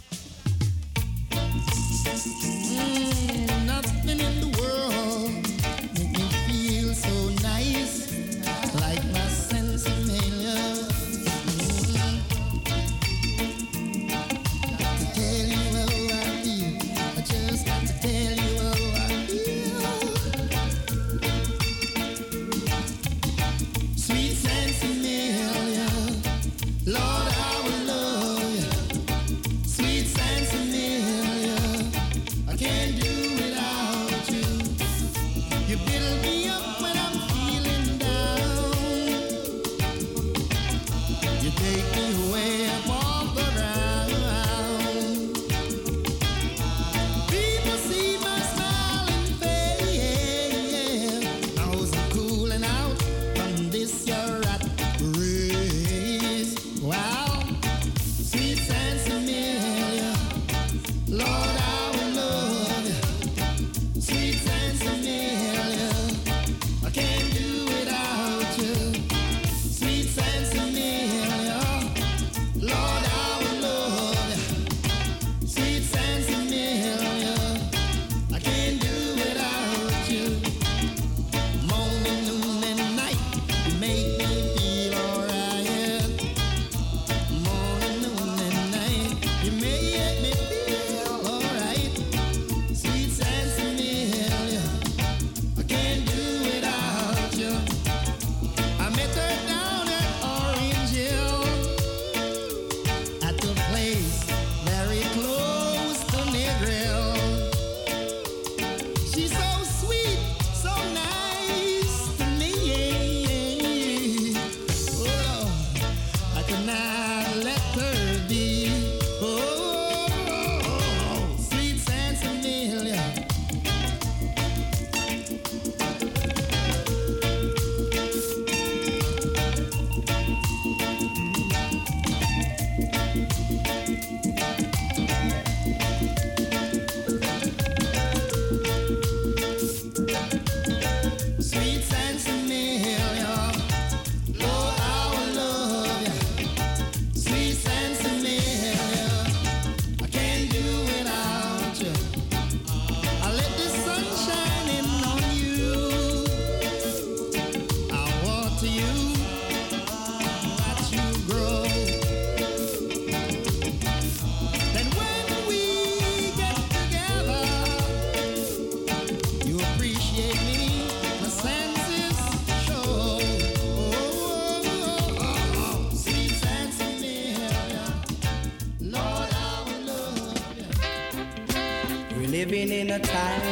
time.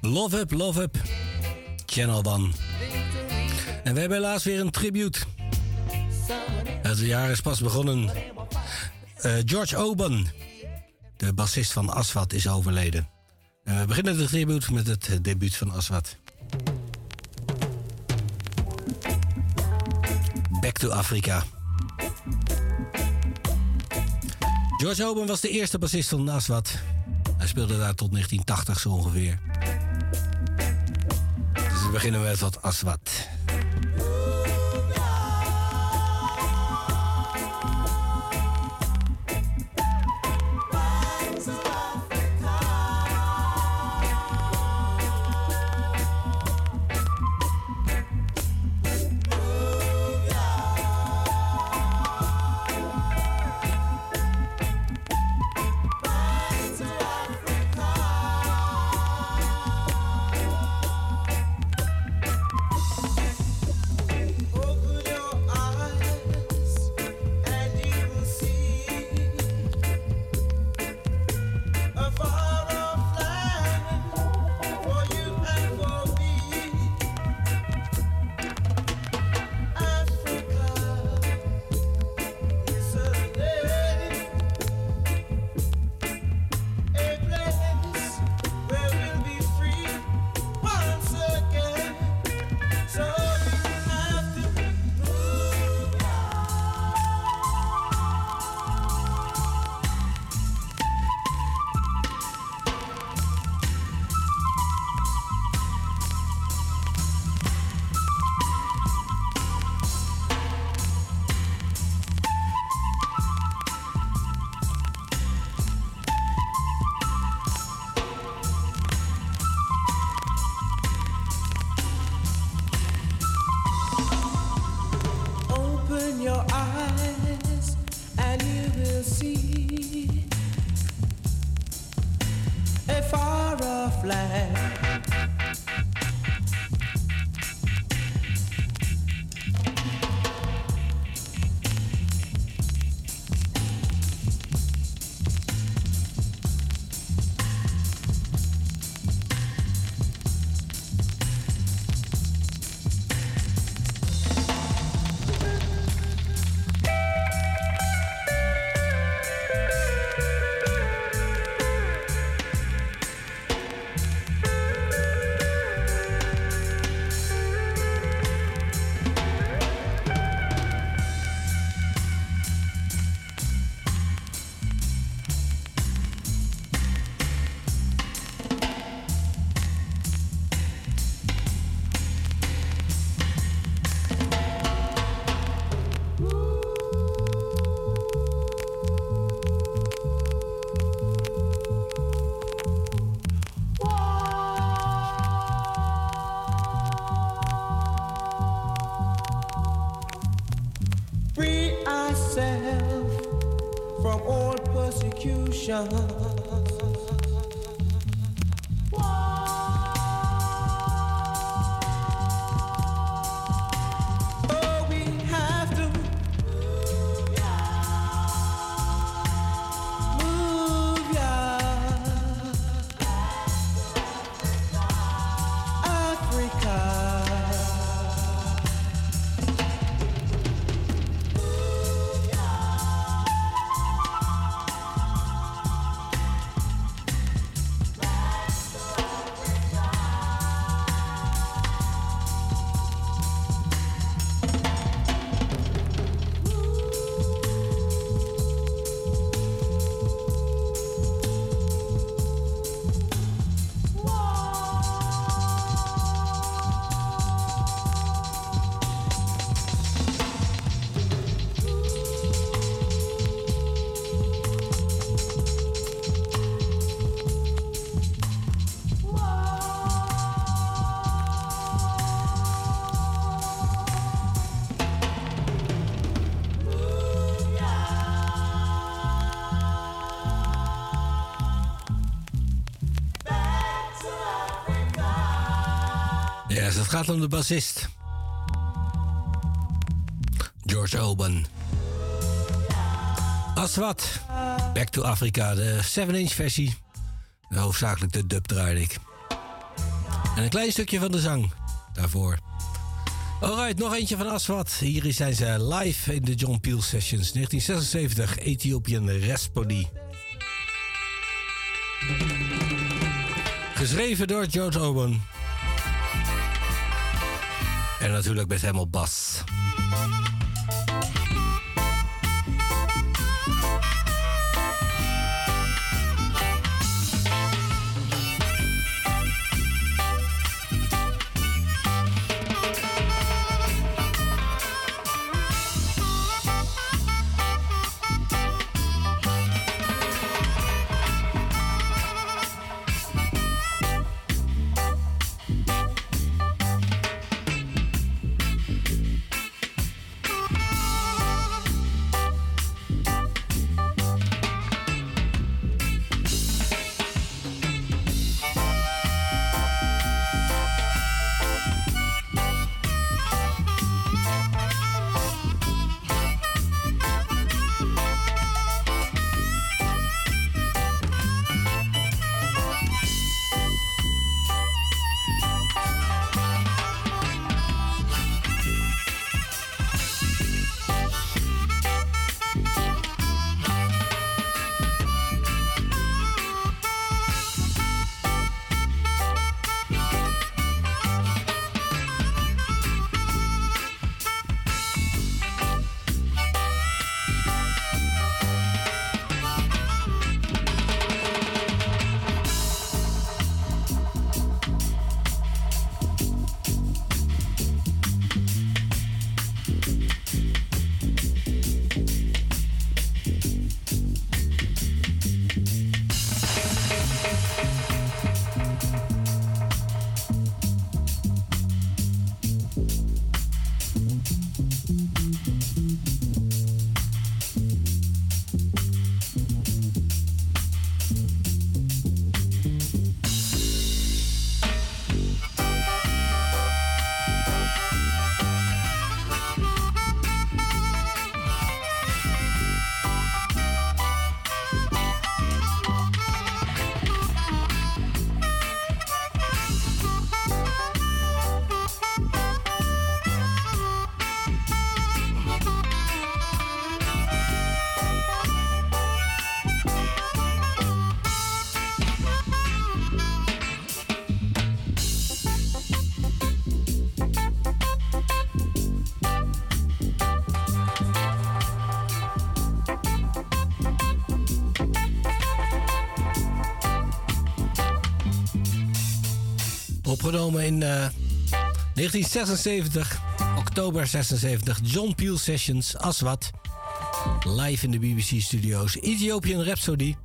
Love Up, Love Up. Channel One. En we hebben helaas weer een tribute. Het jaar is pas begonnen. Eh, George Oban, de bassist van Aswat, is overleden. We beginnen de tribute met het debuut van Aswat. Back to Africa. George Oban was de eerste bassist van Aswat. Hij speelde daar tot 1980 zo ongeveer. Dus we beginnen met wat aswat. Gaat om de bassist. George Oban. Aswat. Back to Africa, de 7-inch versie. Hoofdzakelijk de dub draaide ik. En een klein stukje van de zang daarvoor. Alright, nog eentje van Aswat. Hier zijn ze live in de John Peel Sessions 1976, Ethiopian Rhapsody. Geschreven door George Oban. En natuurlijk met op bas. opgenomen in eh, 1976, oktober 76. John Peel Sessions, Aswat. Live in de BBC-studio's Ethiopian Rhapsody.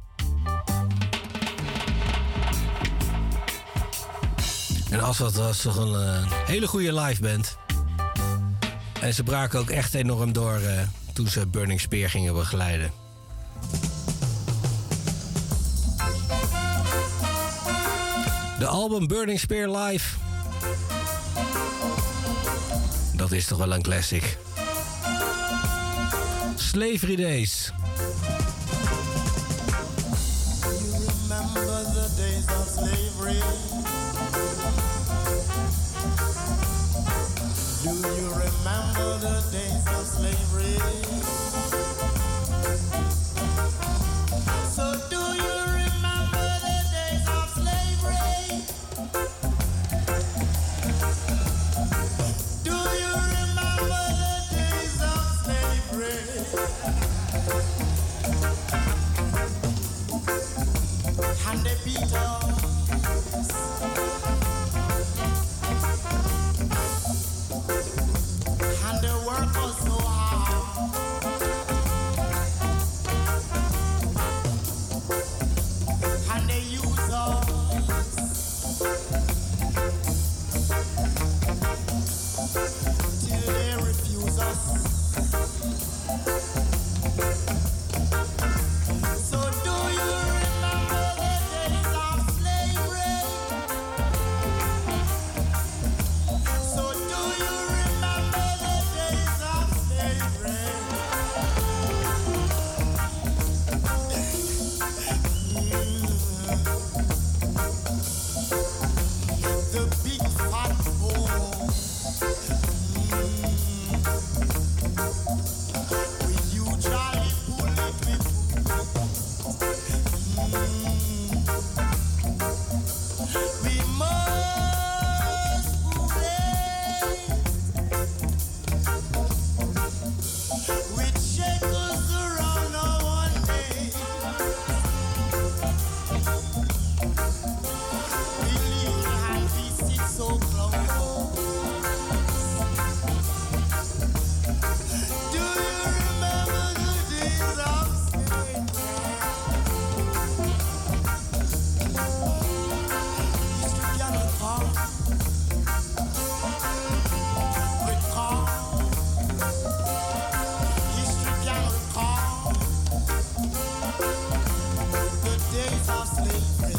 En Aswat was toch een eh, hele goede live band. En ze braken ook echt enorm door eh, toen ze Burning Spear gingen begeleiden. album Burning Spear Live. Dat is toch wel een classic. Slavery Days.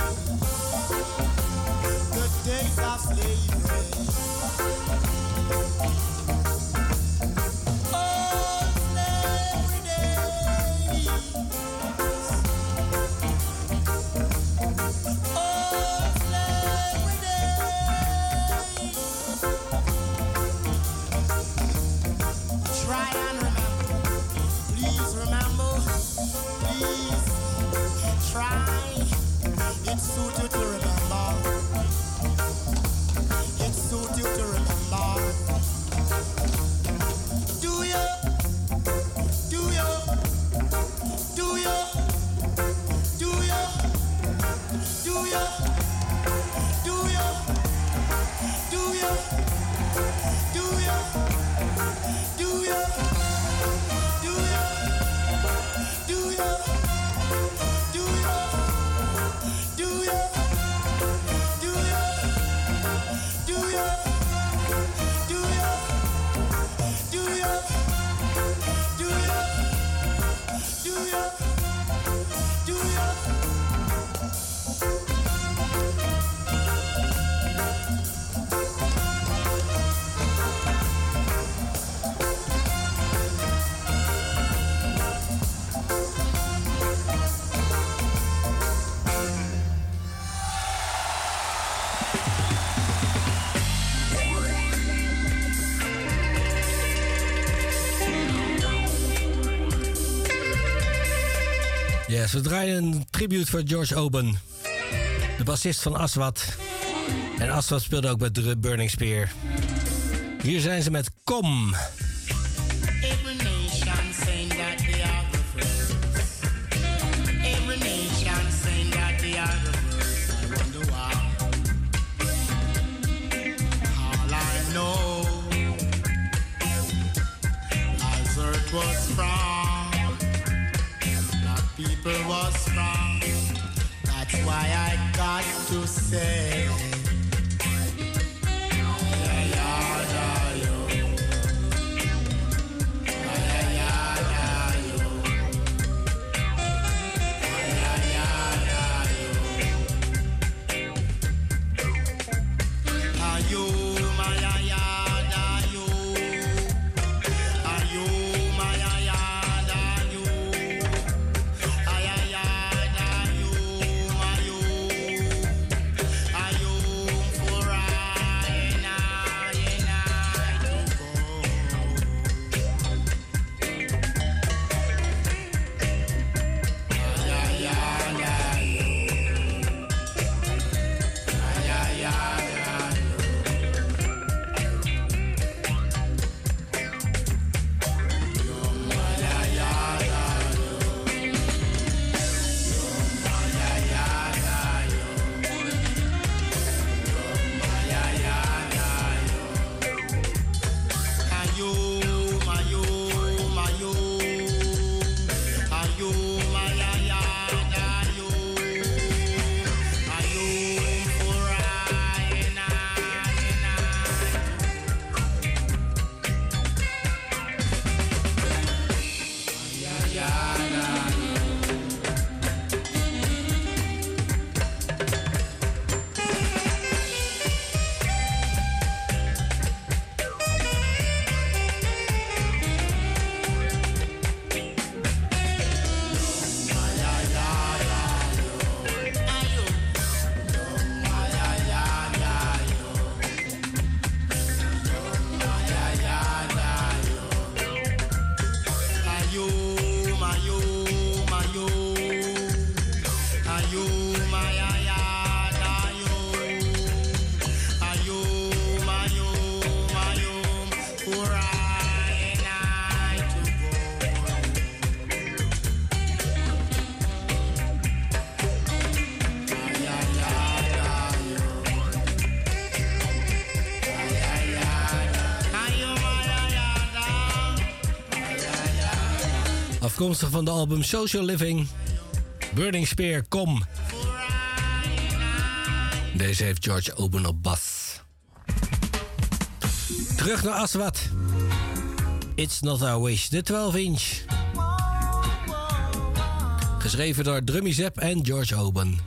Thank you. We draaien een tribute voor George Oben, de bassist van Aswad. En Aswat speelde ook bij Burning Spear. Hier zijn ze met Kom. Afkomstig van de album Social Living. Burning Spear, kom. Deze heeft George Oben op bas. Terug naar Aswat. It's Not Our Wish, de 12 inch. Geschreven door Drummy Zep en George Oben.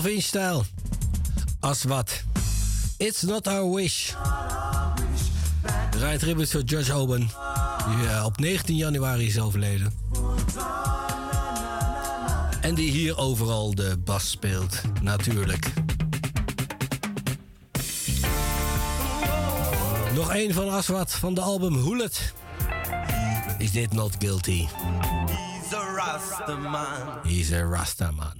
12 in stijl. It's not our wish. Rijdt tribute voor George Oben. Die eh, op 19 januari is overleden. En die hier overal de bas speelt. Natuurlijk. Nog één van Aswat van de album Hoolet. Is dit not guilty? He's a Rastaman. He's a Rastaman.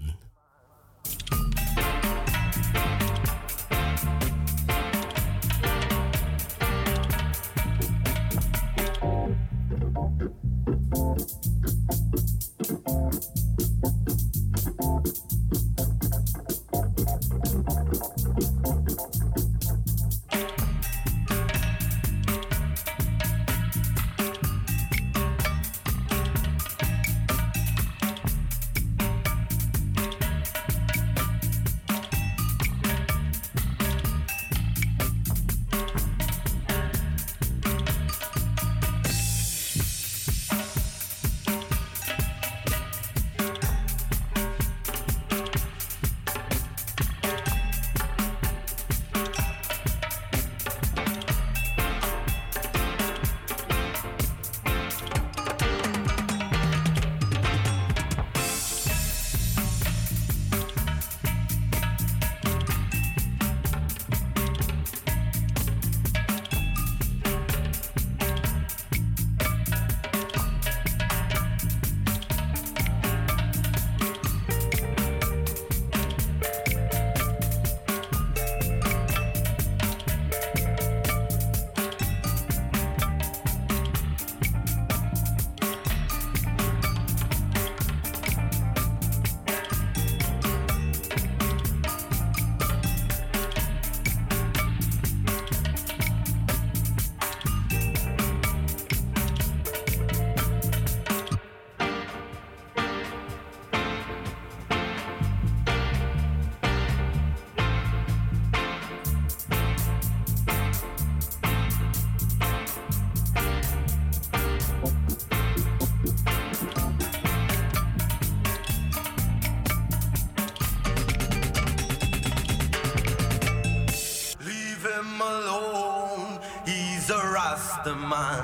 the mind.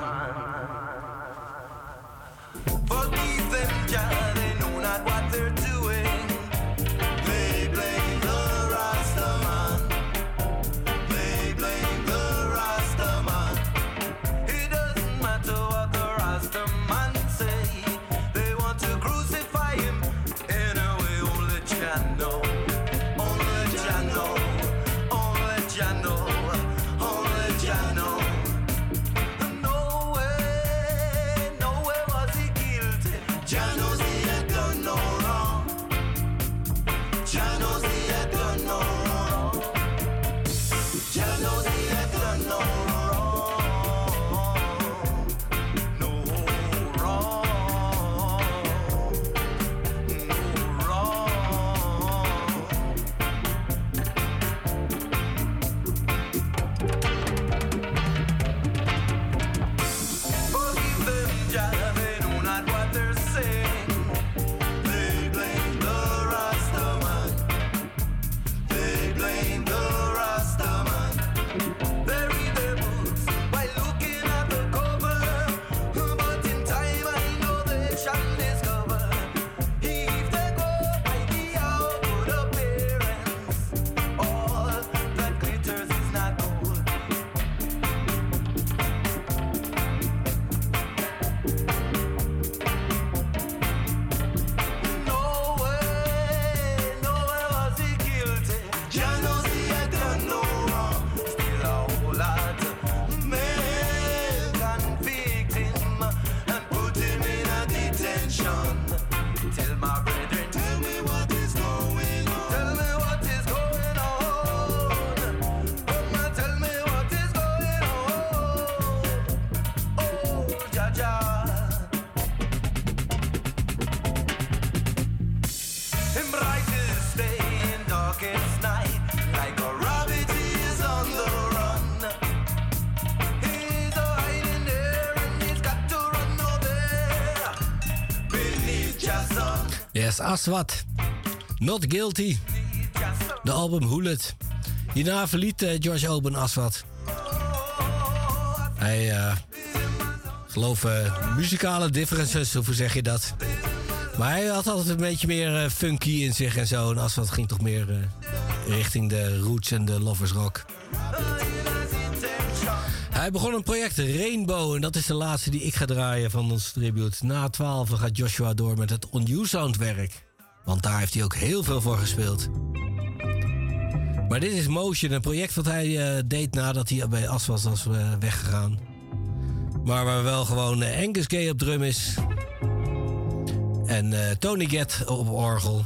Aswad. Aswat. Not Guilty. De album Hoolet. Hierna verliet eh, George Alban Aswat. Hij, uh, geloof, eh, muzikale differences, of hoe zeg je dat? Maar hij had altijd een beetje meer funky in zich en zo. En Aswat ging toch meer richting de roots en de lovers rock. Hij begon een project Rainbow en dat is de laatste die ik ga draaien van ons tribute. Na 12 gaat Joshua door met het On You Sound werk. Want daar heeft hij ook heel veel voor gespeeld. Maar dit is Motion, een project wat hij eh, deed nadat hij bij As was, weggegaan. Maar waar wel gewoon eh, Angus Gay op drum is. En eh, Tony Get op orgel.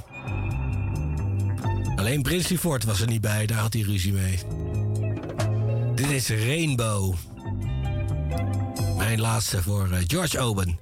Alleen Princely Ford was er niet bij, daar had hij ruzie mee. Dit is Rainbow. Mijn laatste voor eh, George Oben.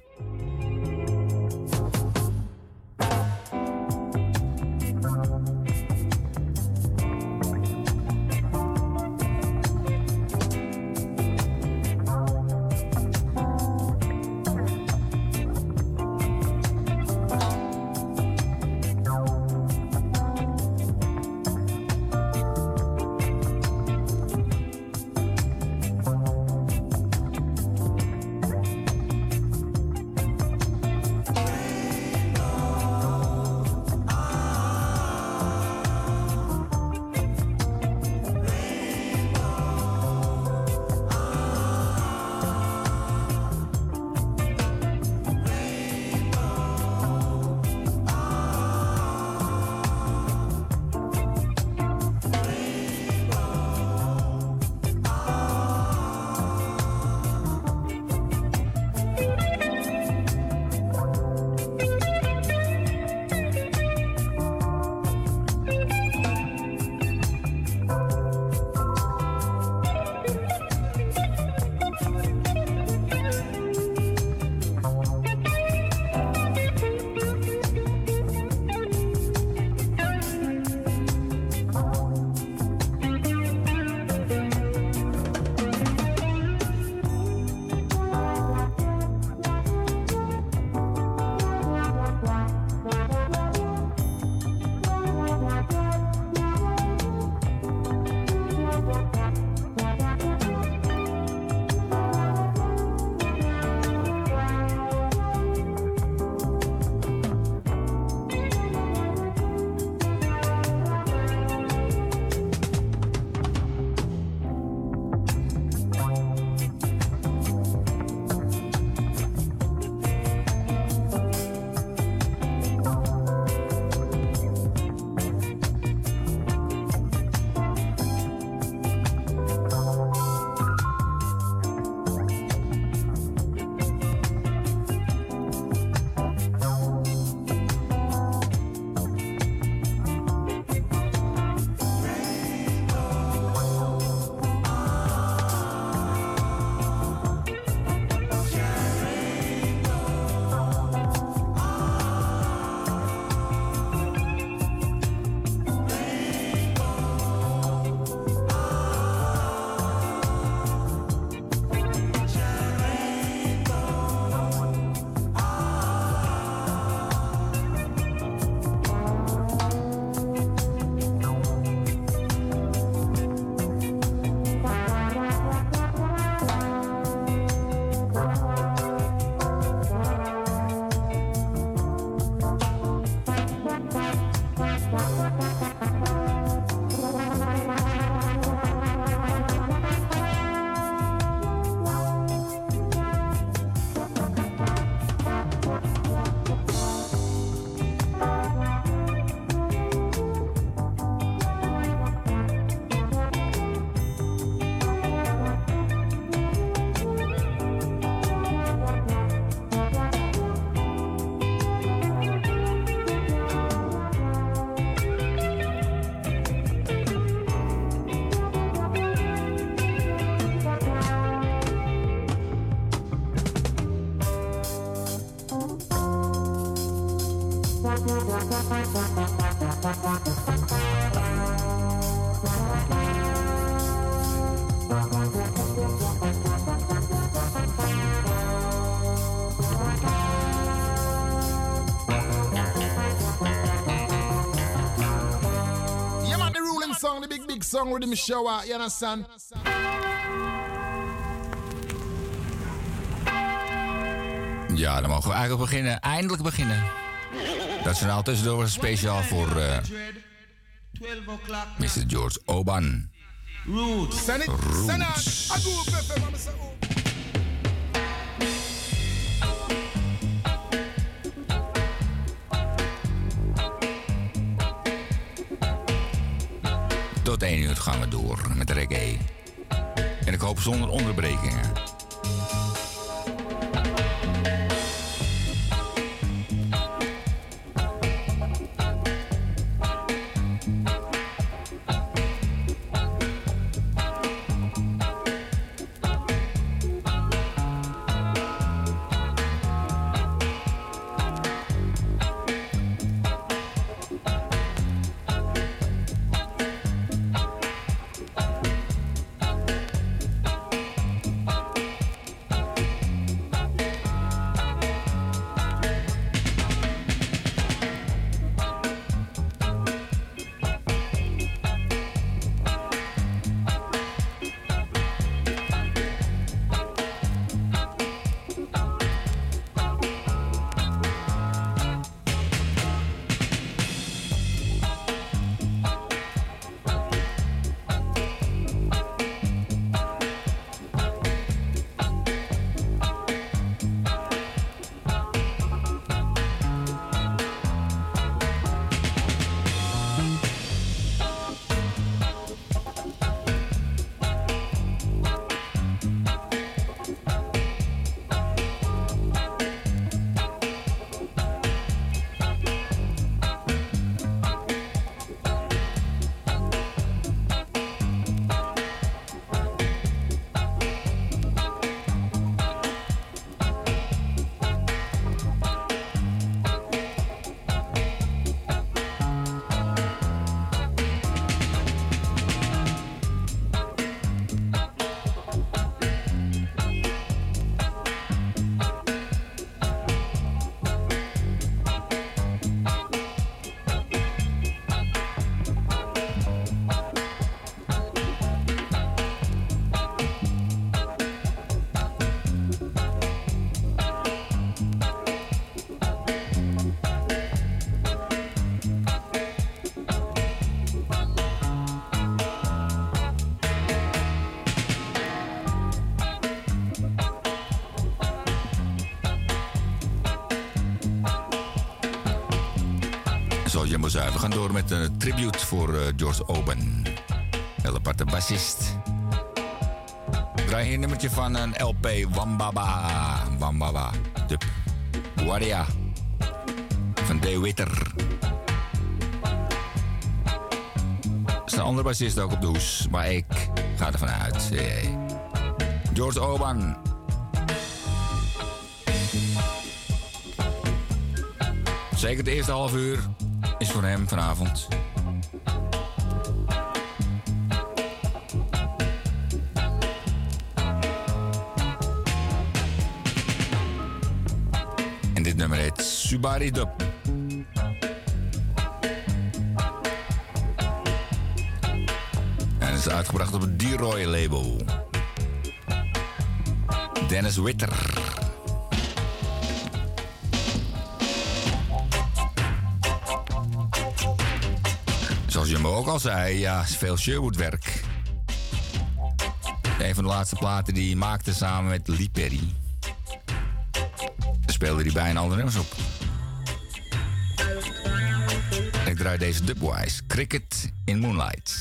Song with the shower, you understand? Ja, dan mogen we eigenlijk beginnen. Eindelijk beginnen. Dat is nou tussendoor was speciaal voor eh, Mr. George Oban. Roots. Send zonder onderbrekingen. We gaan door met een tribute voor eh, George Oben. Heel aparte bassist. Draai hier een nummertje van een LP Wambaba. Wambaba. De Waria. Van D. Witter. Er is een andere bassist ook op de hoes. Maar ik ga ervan uit. George Oban. Zeker het eerste half uur is voor hem vanavond. En dit nummer heet Subari Dub. En is uitgebracht op het D-Roy label. Dennis Witter. Al zei, ja, veel Sherwood-werk. Een van de laatste platen die hij maakte samen met Lee Perry. Daar speelde hij bijna andere nummers op. Ik draai deze dubwise. Cricket in Moonlight.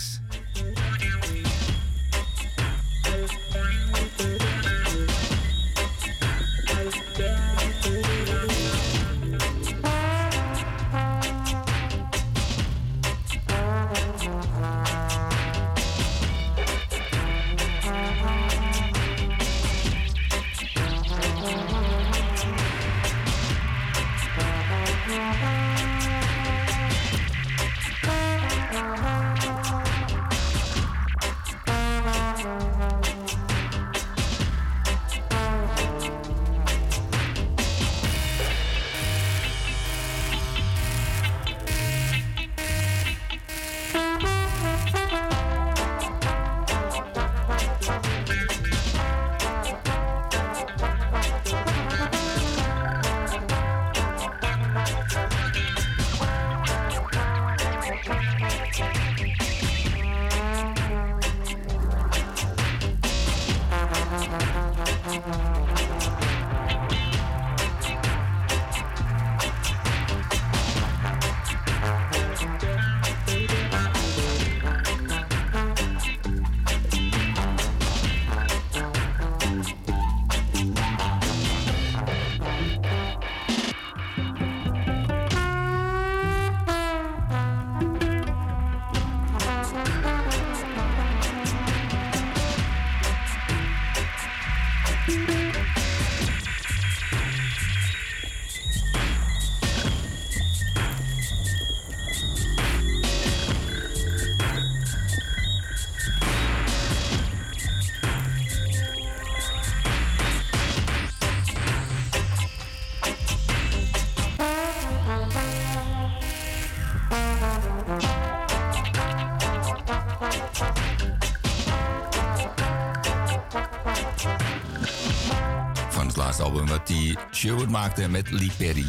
Met Lee Perry.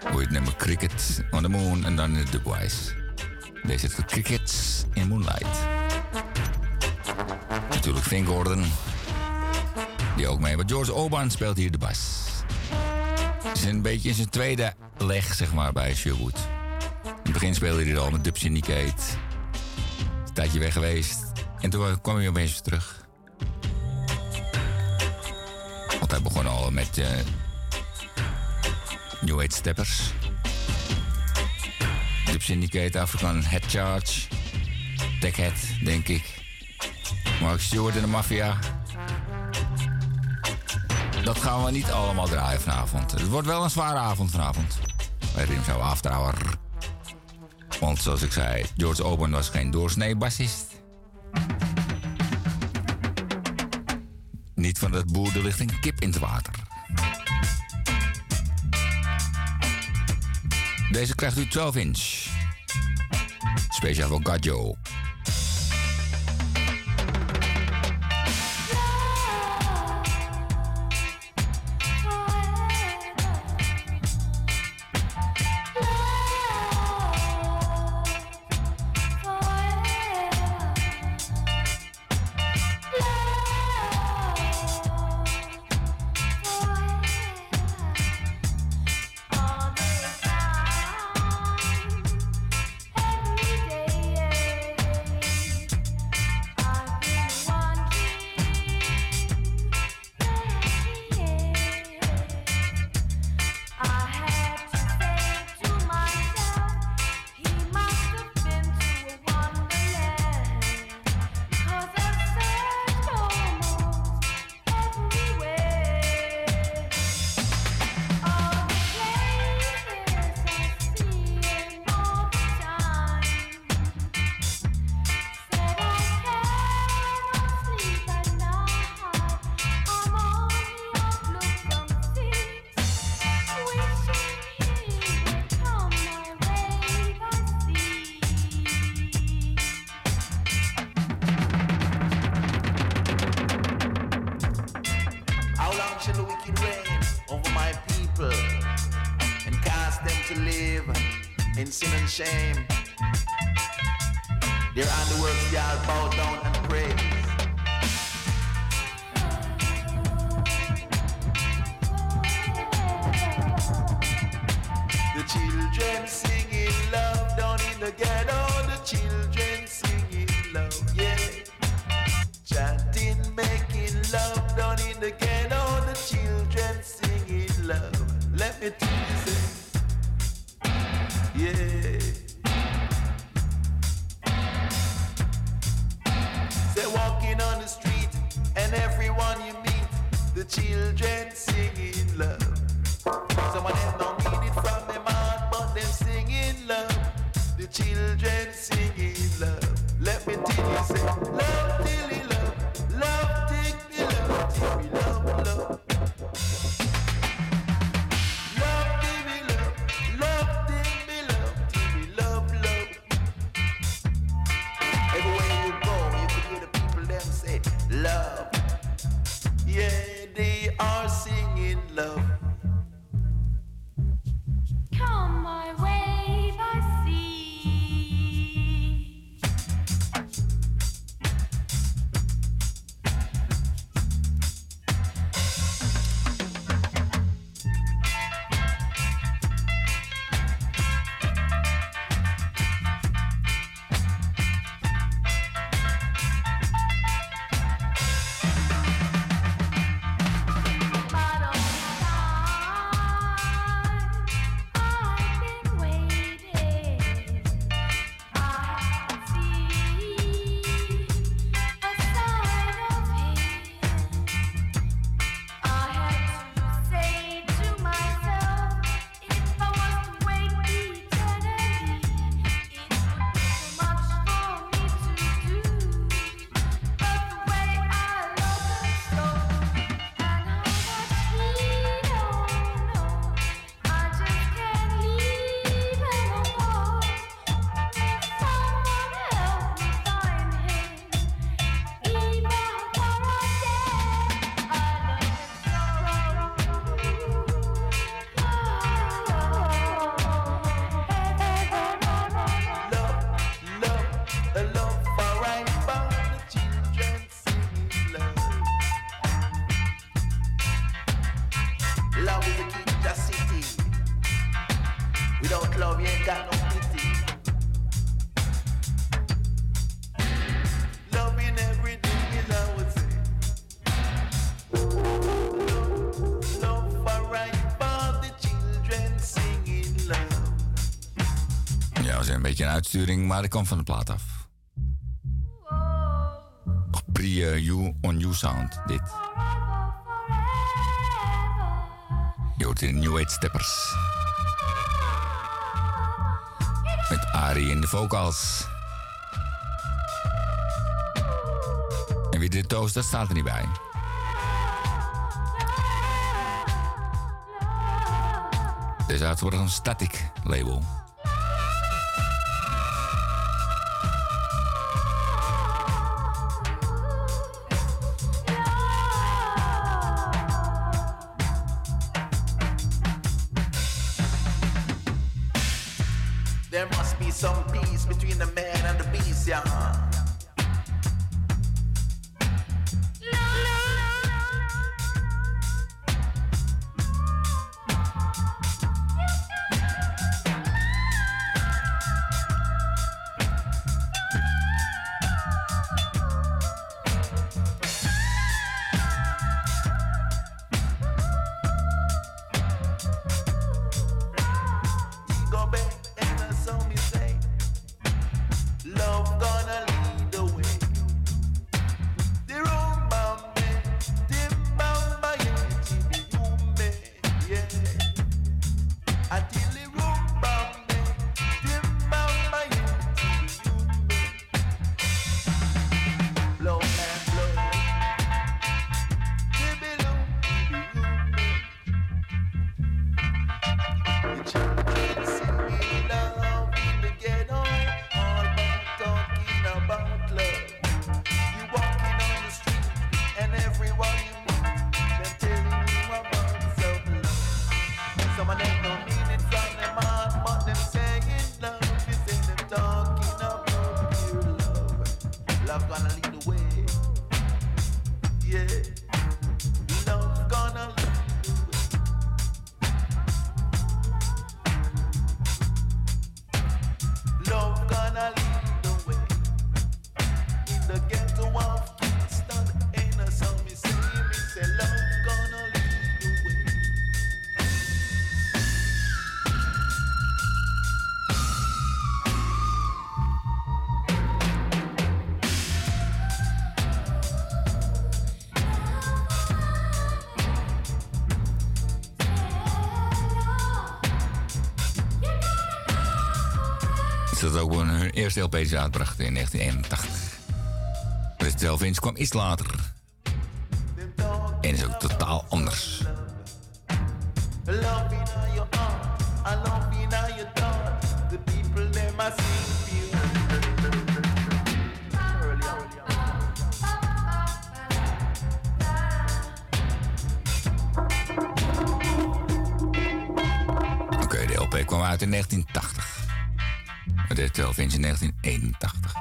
Je het Cricket on the Moon en dan de Dubwise. Deze is de Crickets in Moonlight. Natuurlijk Finn Gordon. Die ook mee. Maar George Oban speelt hier de bas. Het is een beetje in zijn tweede leg, zeg maar, bij Sherwood. In het begin speelde hij al met Dub Syndicate. Een tijdje weg geweest. En toen kwam hij opeens terug. Want hij begon al met eh New Age Steppers. Dub Syndicate, African Head Charge. Tech Head, denk ik. Mark Stewart en de Mafia. Dat gaan we niet allemaal draaien vanavond. Het wordt wel een zware avond vanavond. Bij Rimshow After Hour. Want zoals ik zei, George Oban was geen doorsnee bassist. de ligt kip in het water. Deze krijgt u 12 inch. Speciaal voor Gadjo. Shame? Beetje een uitsturing, maar ik kwam van de plaat af. Pre you on You Sound, dit. Je hoort in New Age Steppers. Met Ari in de vocals. En wie dit toast, dat staat er niet bij. Dit is uitgebracht een Static label. eerste LP's uitbracht in 1981. De Delvins kwam iets later. 1981.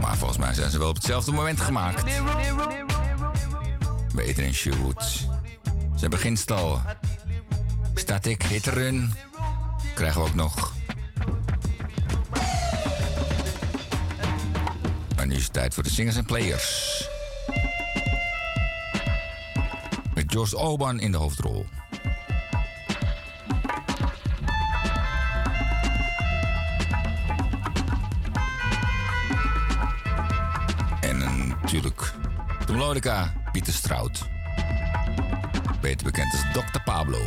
Maar volgens mij zijn ze wel op hetzelfde moment gemaakt. Beter in Sherwood. Zijn beginstal. Static, Hitrun. Krijgen we ook nog. Is tijd voor de singers en players. Met George Oban in de hoofdrol. En natuurlijk de melodica Pieter Strout. Beter bekend als Dr. Pablo.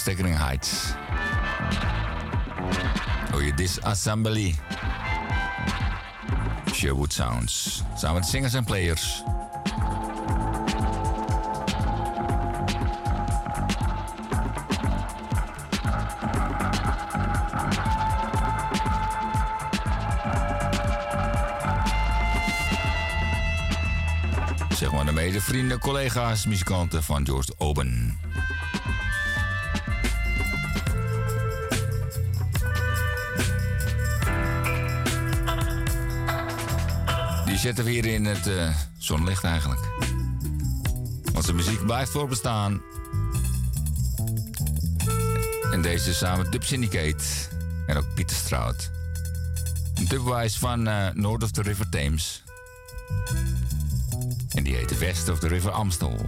Stickering Heights. Hoor je Disassembly. Sherwood Sounds. Samen met singers en players. Zeg maar de mede vrienden, collega's, muzikanten van George Oben. Zetten we hier in het eh, zonlicht eigenlijk. Want zijn muziek blijft voorbestaan. En deze samen Dub Syndicate en ook Pieter Strout. Dubwise van eh, North of the River Thames. En die heet West of the River Amstel.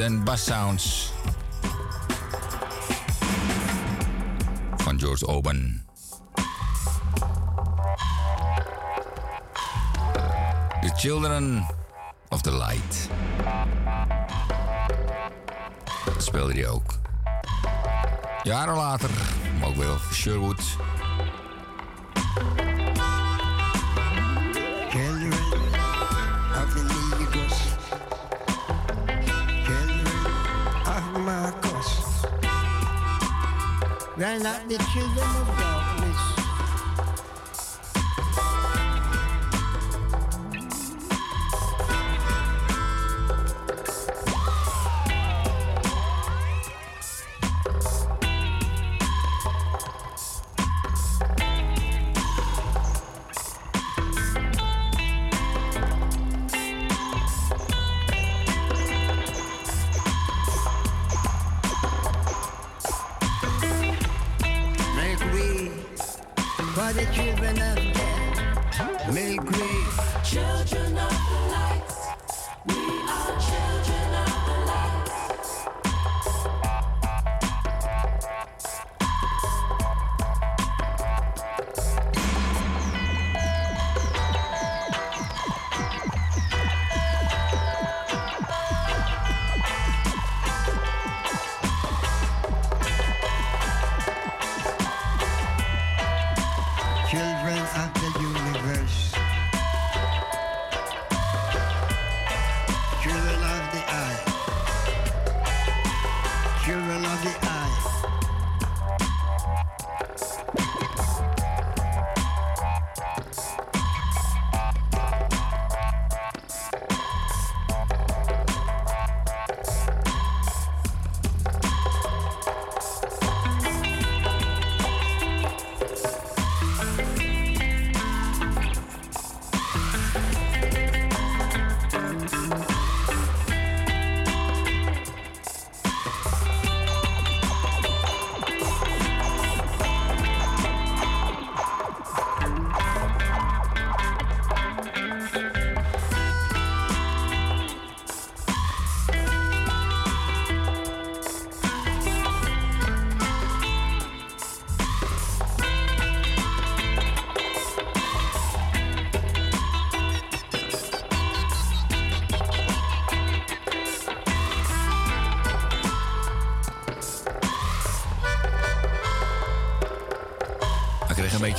En bass sounds. Van George Oban. The Children of the Light. Speelde hij ook. Jaren later, ook wel Sherwood.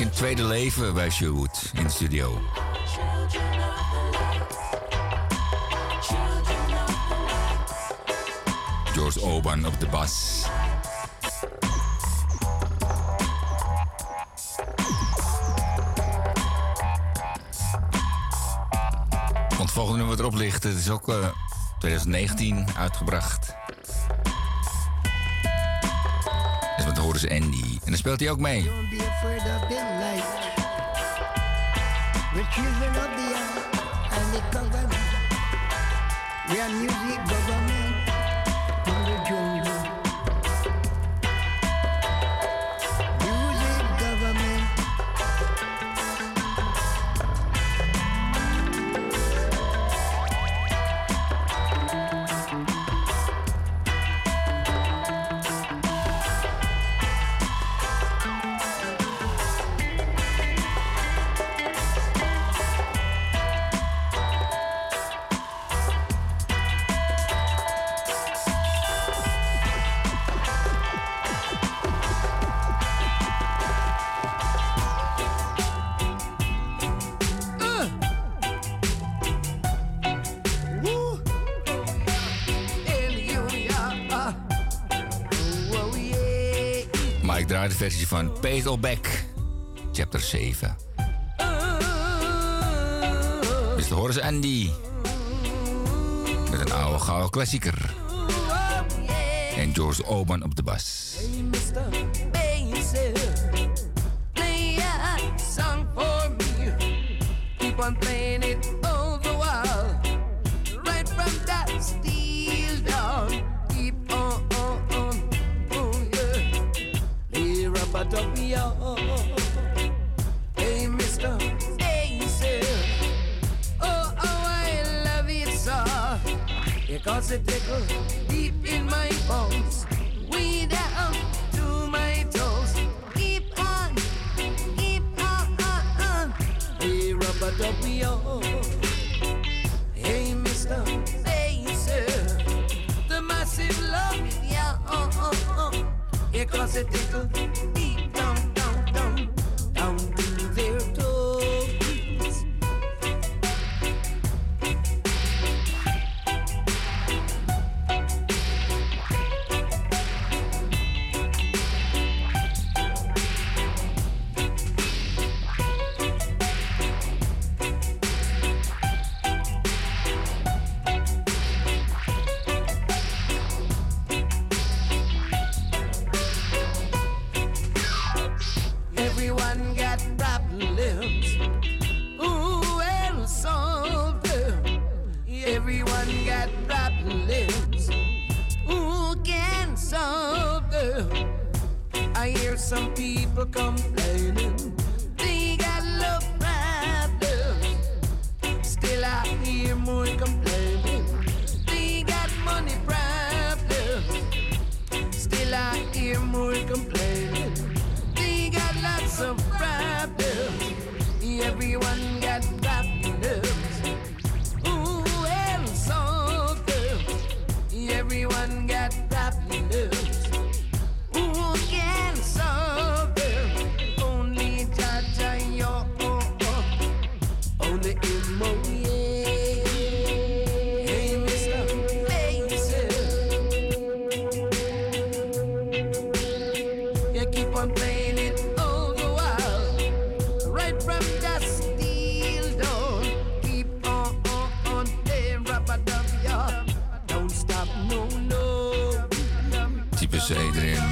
in tweede leven bij Sherwood in de studio. George Oban op de bas. Want het volgende nummer wat erop ligt, het is ook eh, 2019 uitgebracht. Dus wat horen ze Andy. En dan speelt hij ook mee. afraid of the light. We're children of the earth and the government. We are music government. Pagelback, chapter 7. Mr. de Andy. Met een oude gouden klassieker. En George Oban op de bas.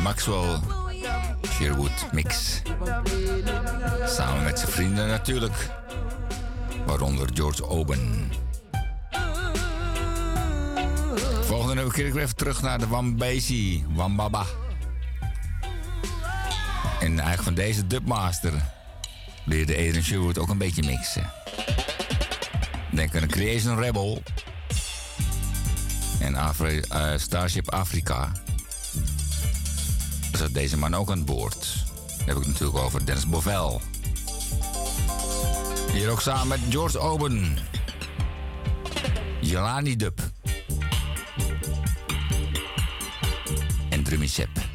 Maxwell Sherwood mix. Samen met zijn vrienden natuurlijk. Waaronder George Oben. Volgende keer ik weer even terug naar de Wambezi, Wambaba. En eigenlijk van deze dubmaster leerde Adrian Sherwood ook een beetje mixen. Denk aan Creation Rebel en eh, Starship Africa. Zat deze man ook aan boord. Dan heb ik het natuurlijk over Dennis Bovel. Hier ook samen met George Oben. Jelani Dub. En Drummy Sepp.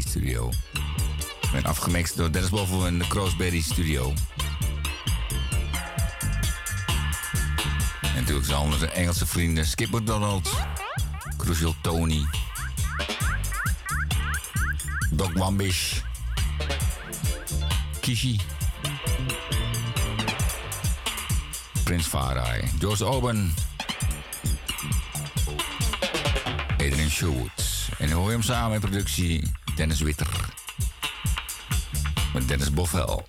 Studio. En afgemixt door Dennis Bovel in de Crossberry Studio. En natuurlijk zijn andere Engelse vrienden Skip McDonald, Crucial Tony, Doc Wambish, Kishi, Prins Farai, George Oben, Adrian Sherwood. En hoor je hem samen in productie Dennis Witter. Met Dennis Bofel.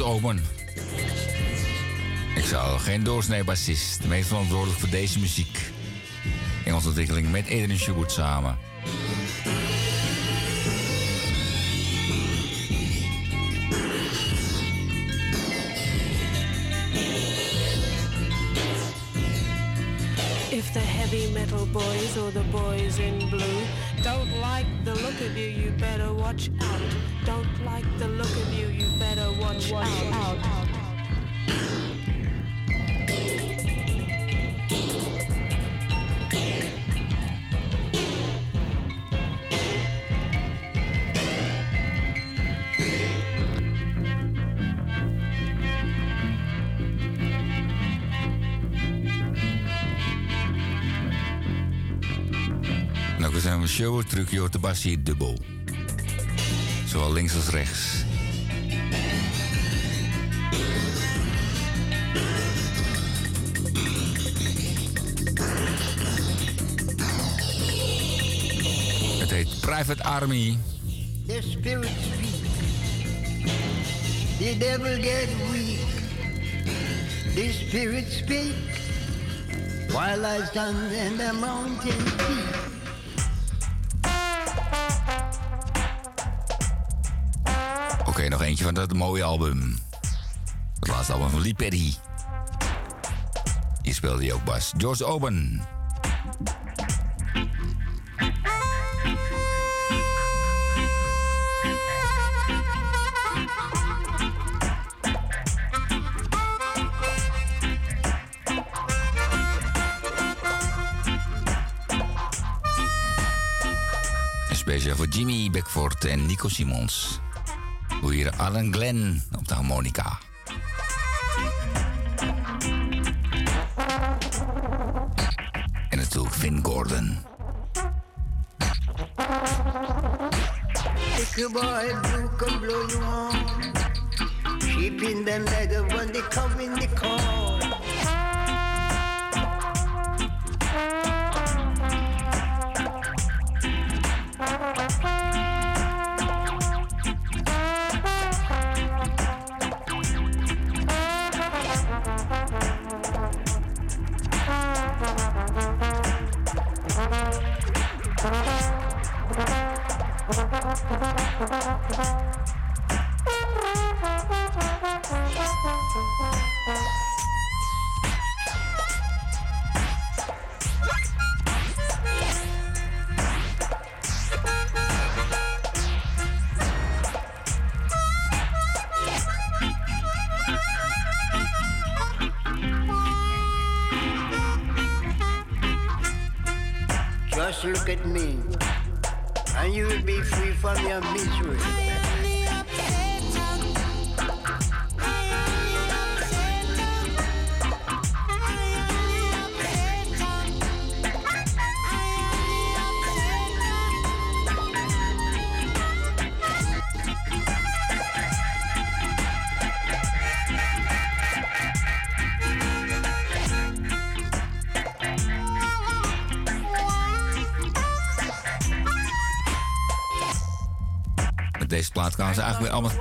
Open. Ik zou geen doorsnee bassist. De meest verantwoordelijk voor deze muziek. In onze ontwikkeling met Edwin Schubert samen. If the heavy metal boys or the boys in blue don't like the look of you, you better watch out. Don't like the look watch, out. Nou, we zijn show terug, je hoort de bassie dubbel. Zowel links als rechts. Private Army. The spirit speak. The devil get weak. The spirit speak. While I stand in the mountain peak. Oké, nog eentje van dat mooie album. Het laatste album van Lee Perry. Hier speelde hij ook bas. George Oben. En Nico Simons. Hoe hier Alan Glenn op de harmonica.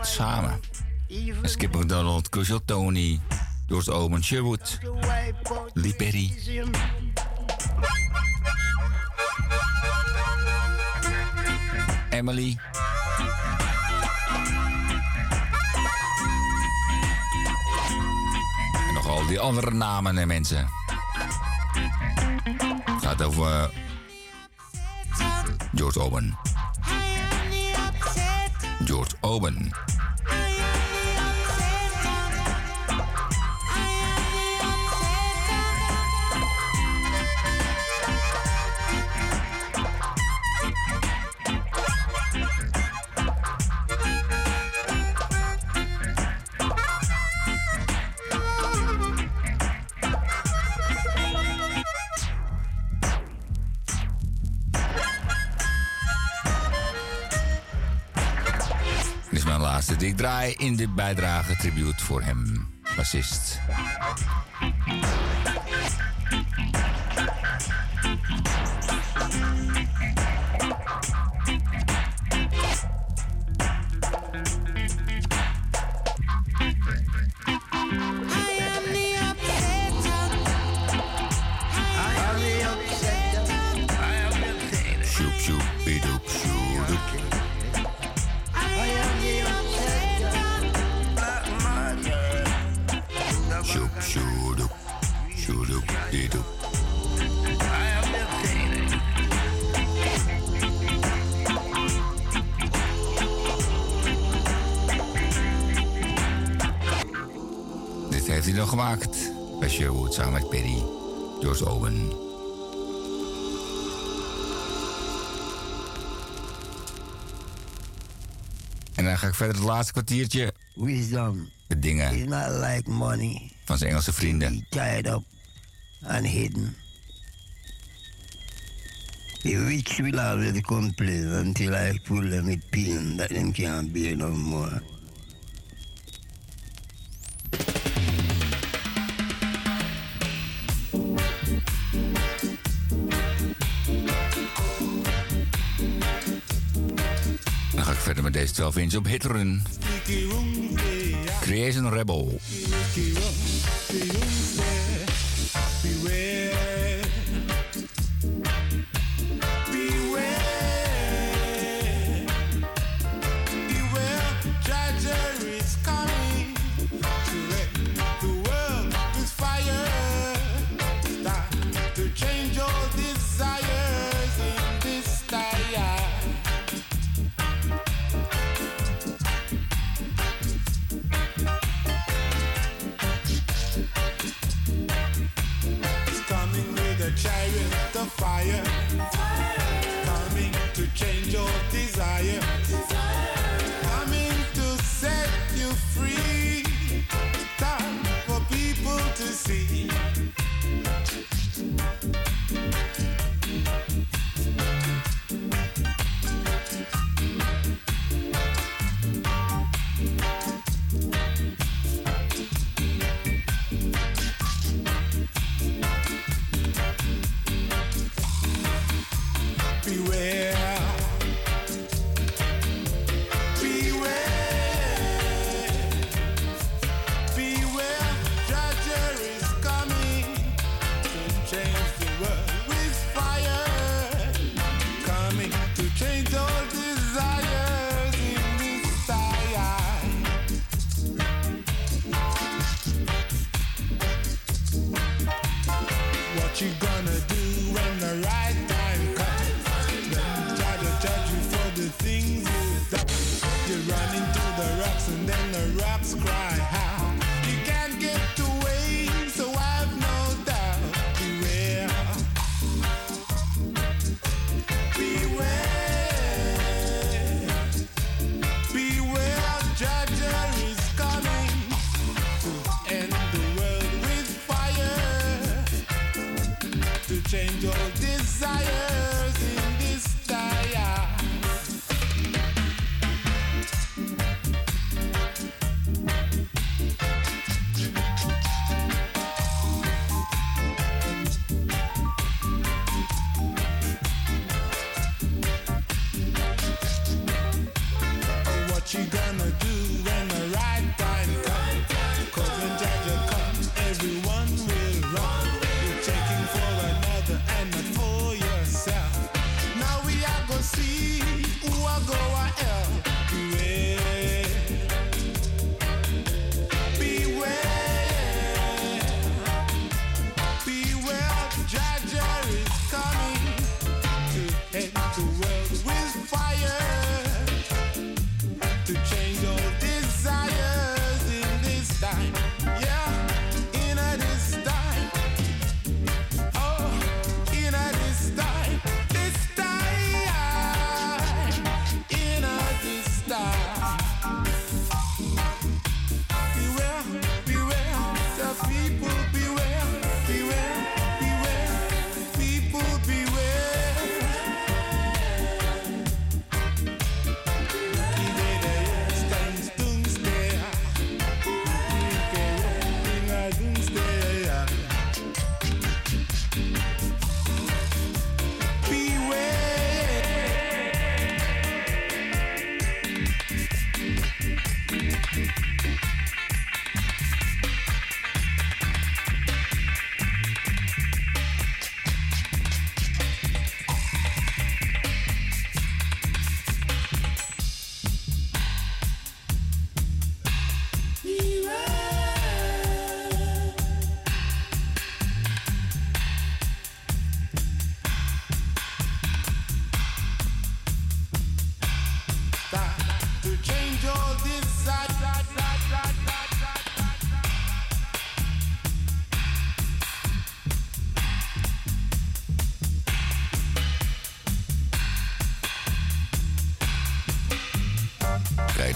Samen. Skip McDonald, Crucial Tony, George Owen, Sherwood, Lee Perry. Emily. En nog al die andere namen en mensen. Het gaat over eh, George Owen. George Owen. Draai in de bijdrage tribute voor hem, bassist. verder het laatste kwartiertje. Wisdom. De dingen. It's not like money. Van zijn Engelse vrienden. Tied up and hidden. The rich will always complain until I pull them with pain that them can't bear no more. is 12 inch op Creation Rebel.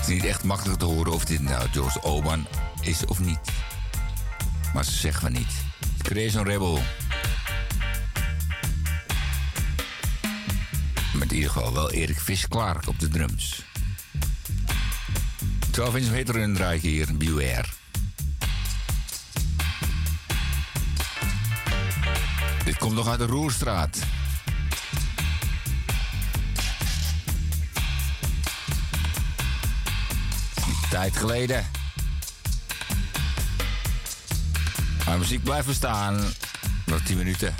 Niet echt makkelijk te horen of dit nou George Oban is of niet. Maar ze zeggen we niet. Creation Rebel. Met in ieder geval wel Erik Vis Clark op de drums. 12 inch meter in draai ik hier, Beware. Dit komt nog uit de Roerstraat. Tijd geleden. Maar muziek blijft bestaan. Nog 10 minuten.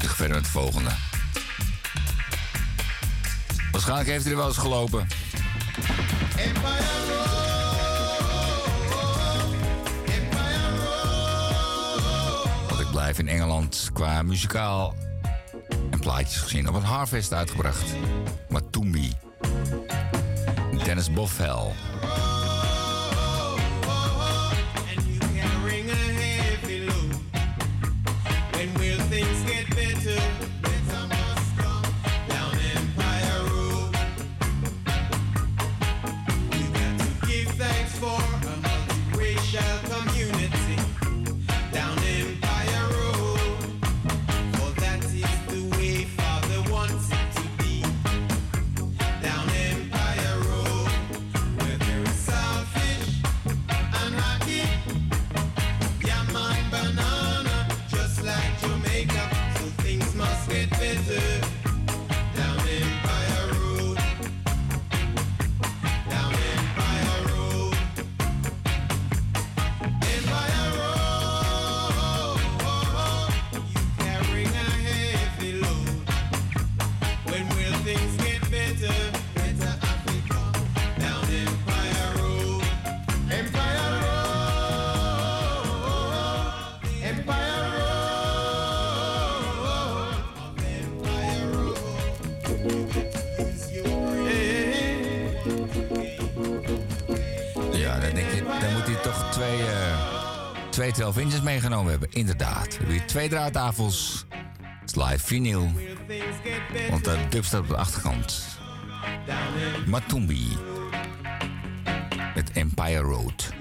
Ik ga verder met het volgende. Waarschijnlijk heeft hij er wel eens gelopen. Ik blijf in Engeland qua muzikaal en plaatjes gezien op een Harvest uitgebracht. Matumbi. Bofel. Meegenomen hebben. Inderdaad. We hebben hier twee draaitafels. Het live vinyl. Want de dub staat op de achterkant. Matumbi. Met Empire Road.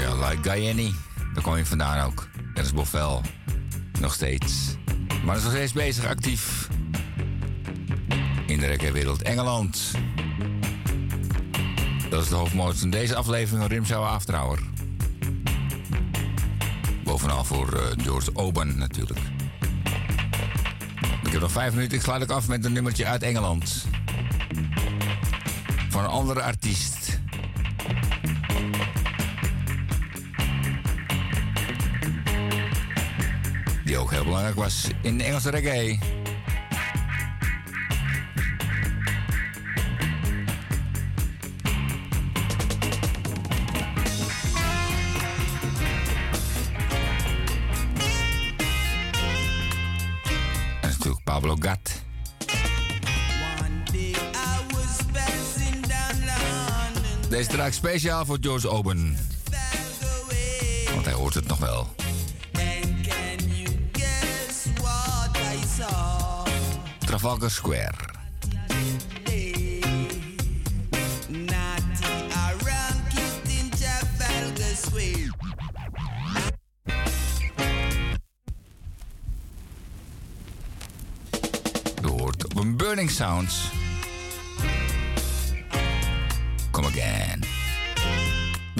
Ja, like Guyeni. Daar kwam je vandaan ook. Dennis Boffel. Nog steeds. Maar is nog steeds bezig, actief. In de reggae-wereld Engeland. Dat is de hoofdmoot van deze aflevering van Afterhour. Bovenal voor eh, George Oban natuurlijk. Ik heb nog vijf minuten. Ik sluit ook af met een nummertje uit Engeland. Van een andere artiest. Die ook heel belangrijk was in de Engelse reggae. Speciaal voor George Oben. Want hij hoort het nog wel. Trafalgar Square. een Burning Sounds.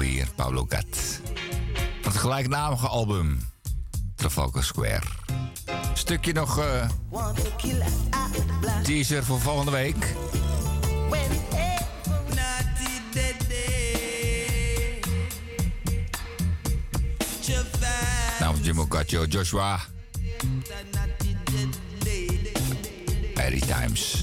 hier, Pablo Cat. Van het gelijknamige album, Trafalgar Square. Stukje nog eh, teaser voor volgende week. Namens Jimmy Cacho, Joshua. Harry Times.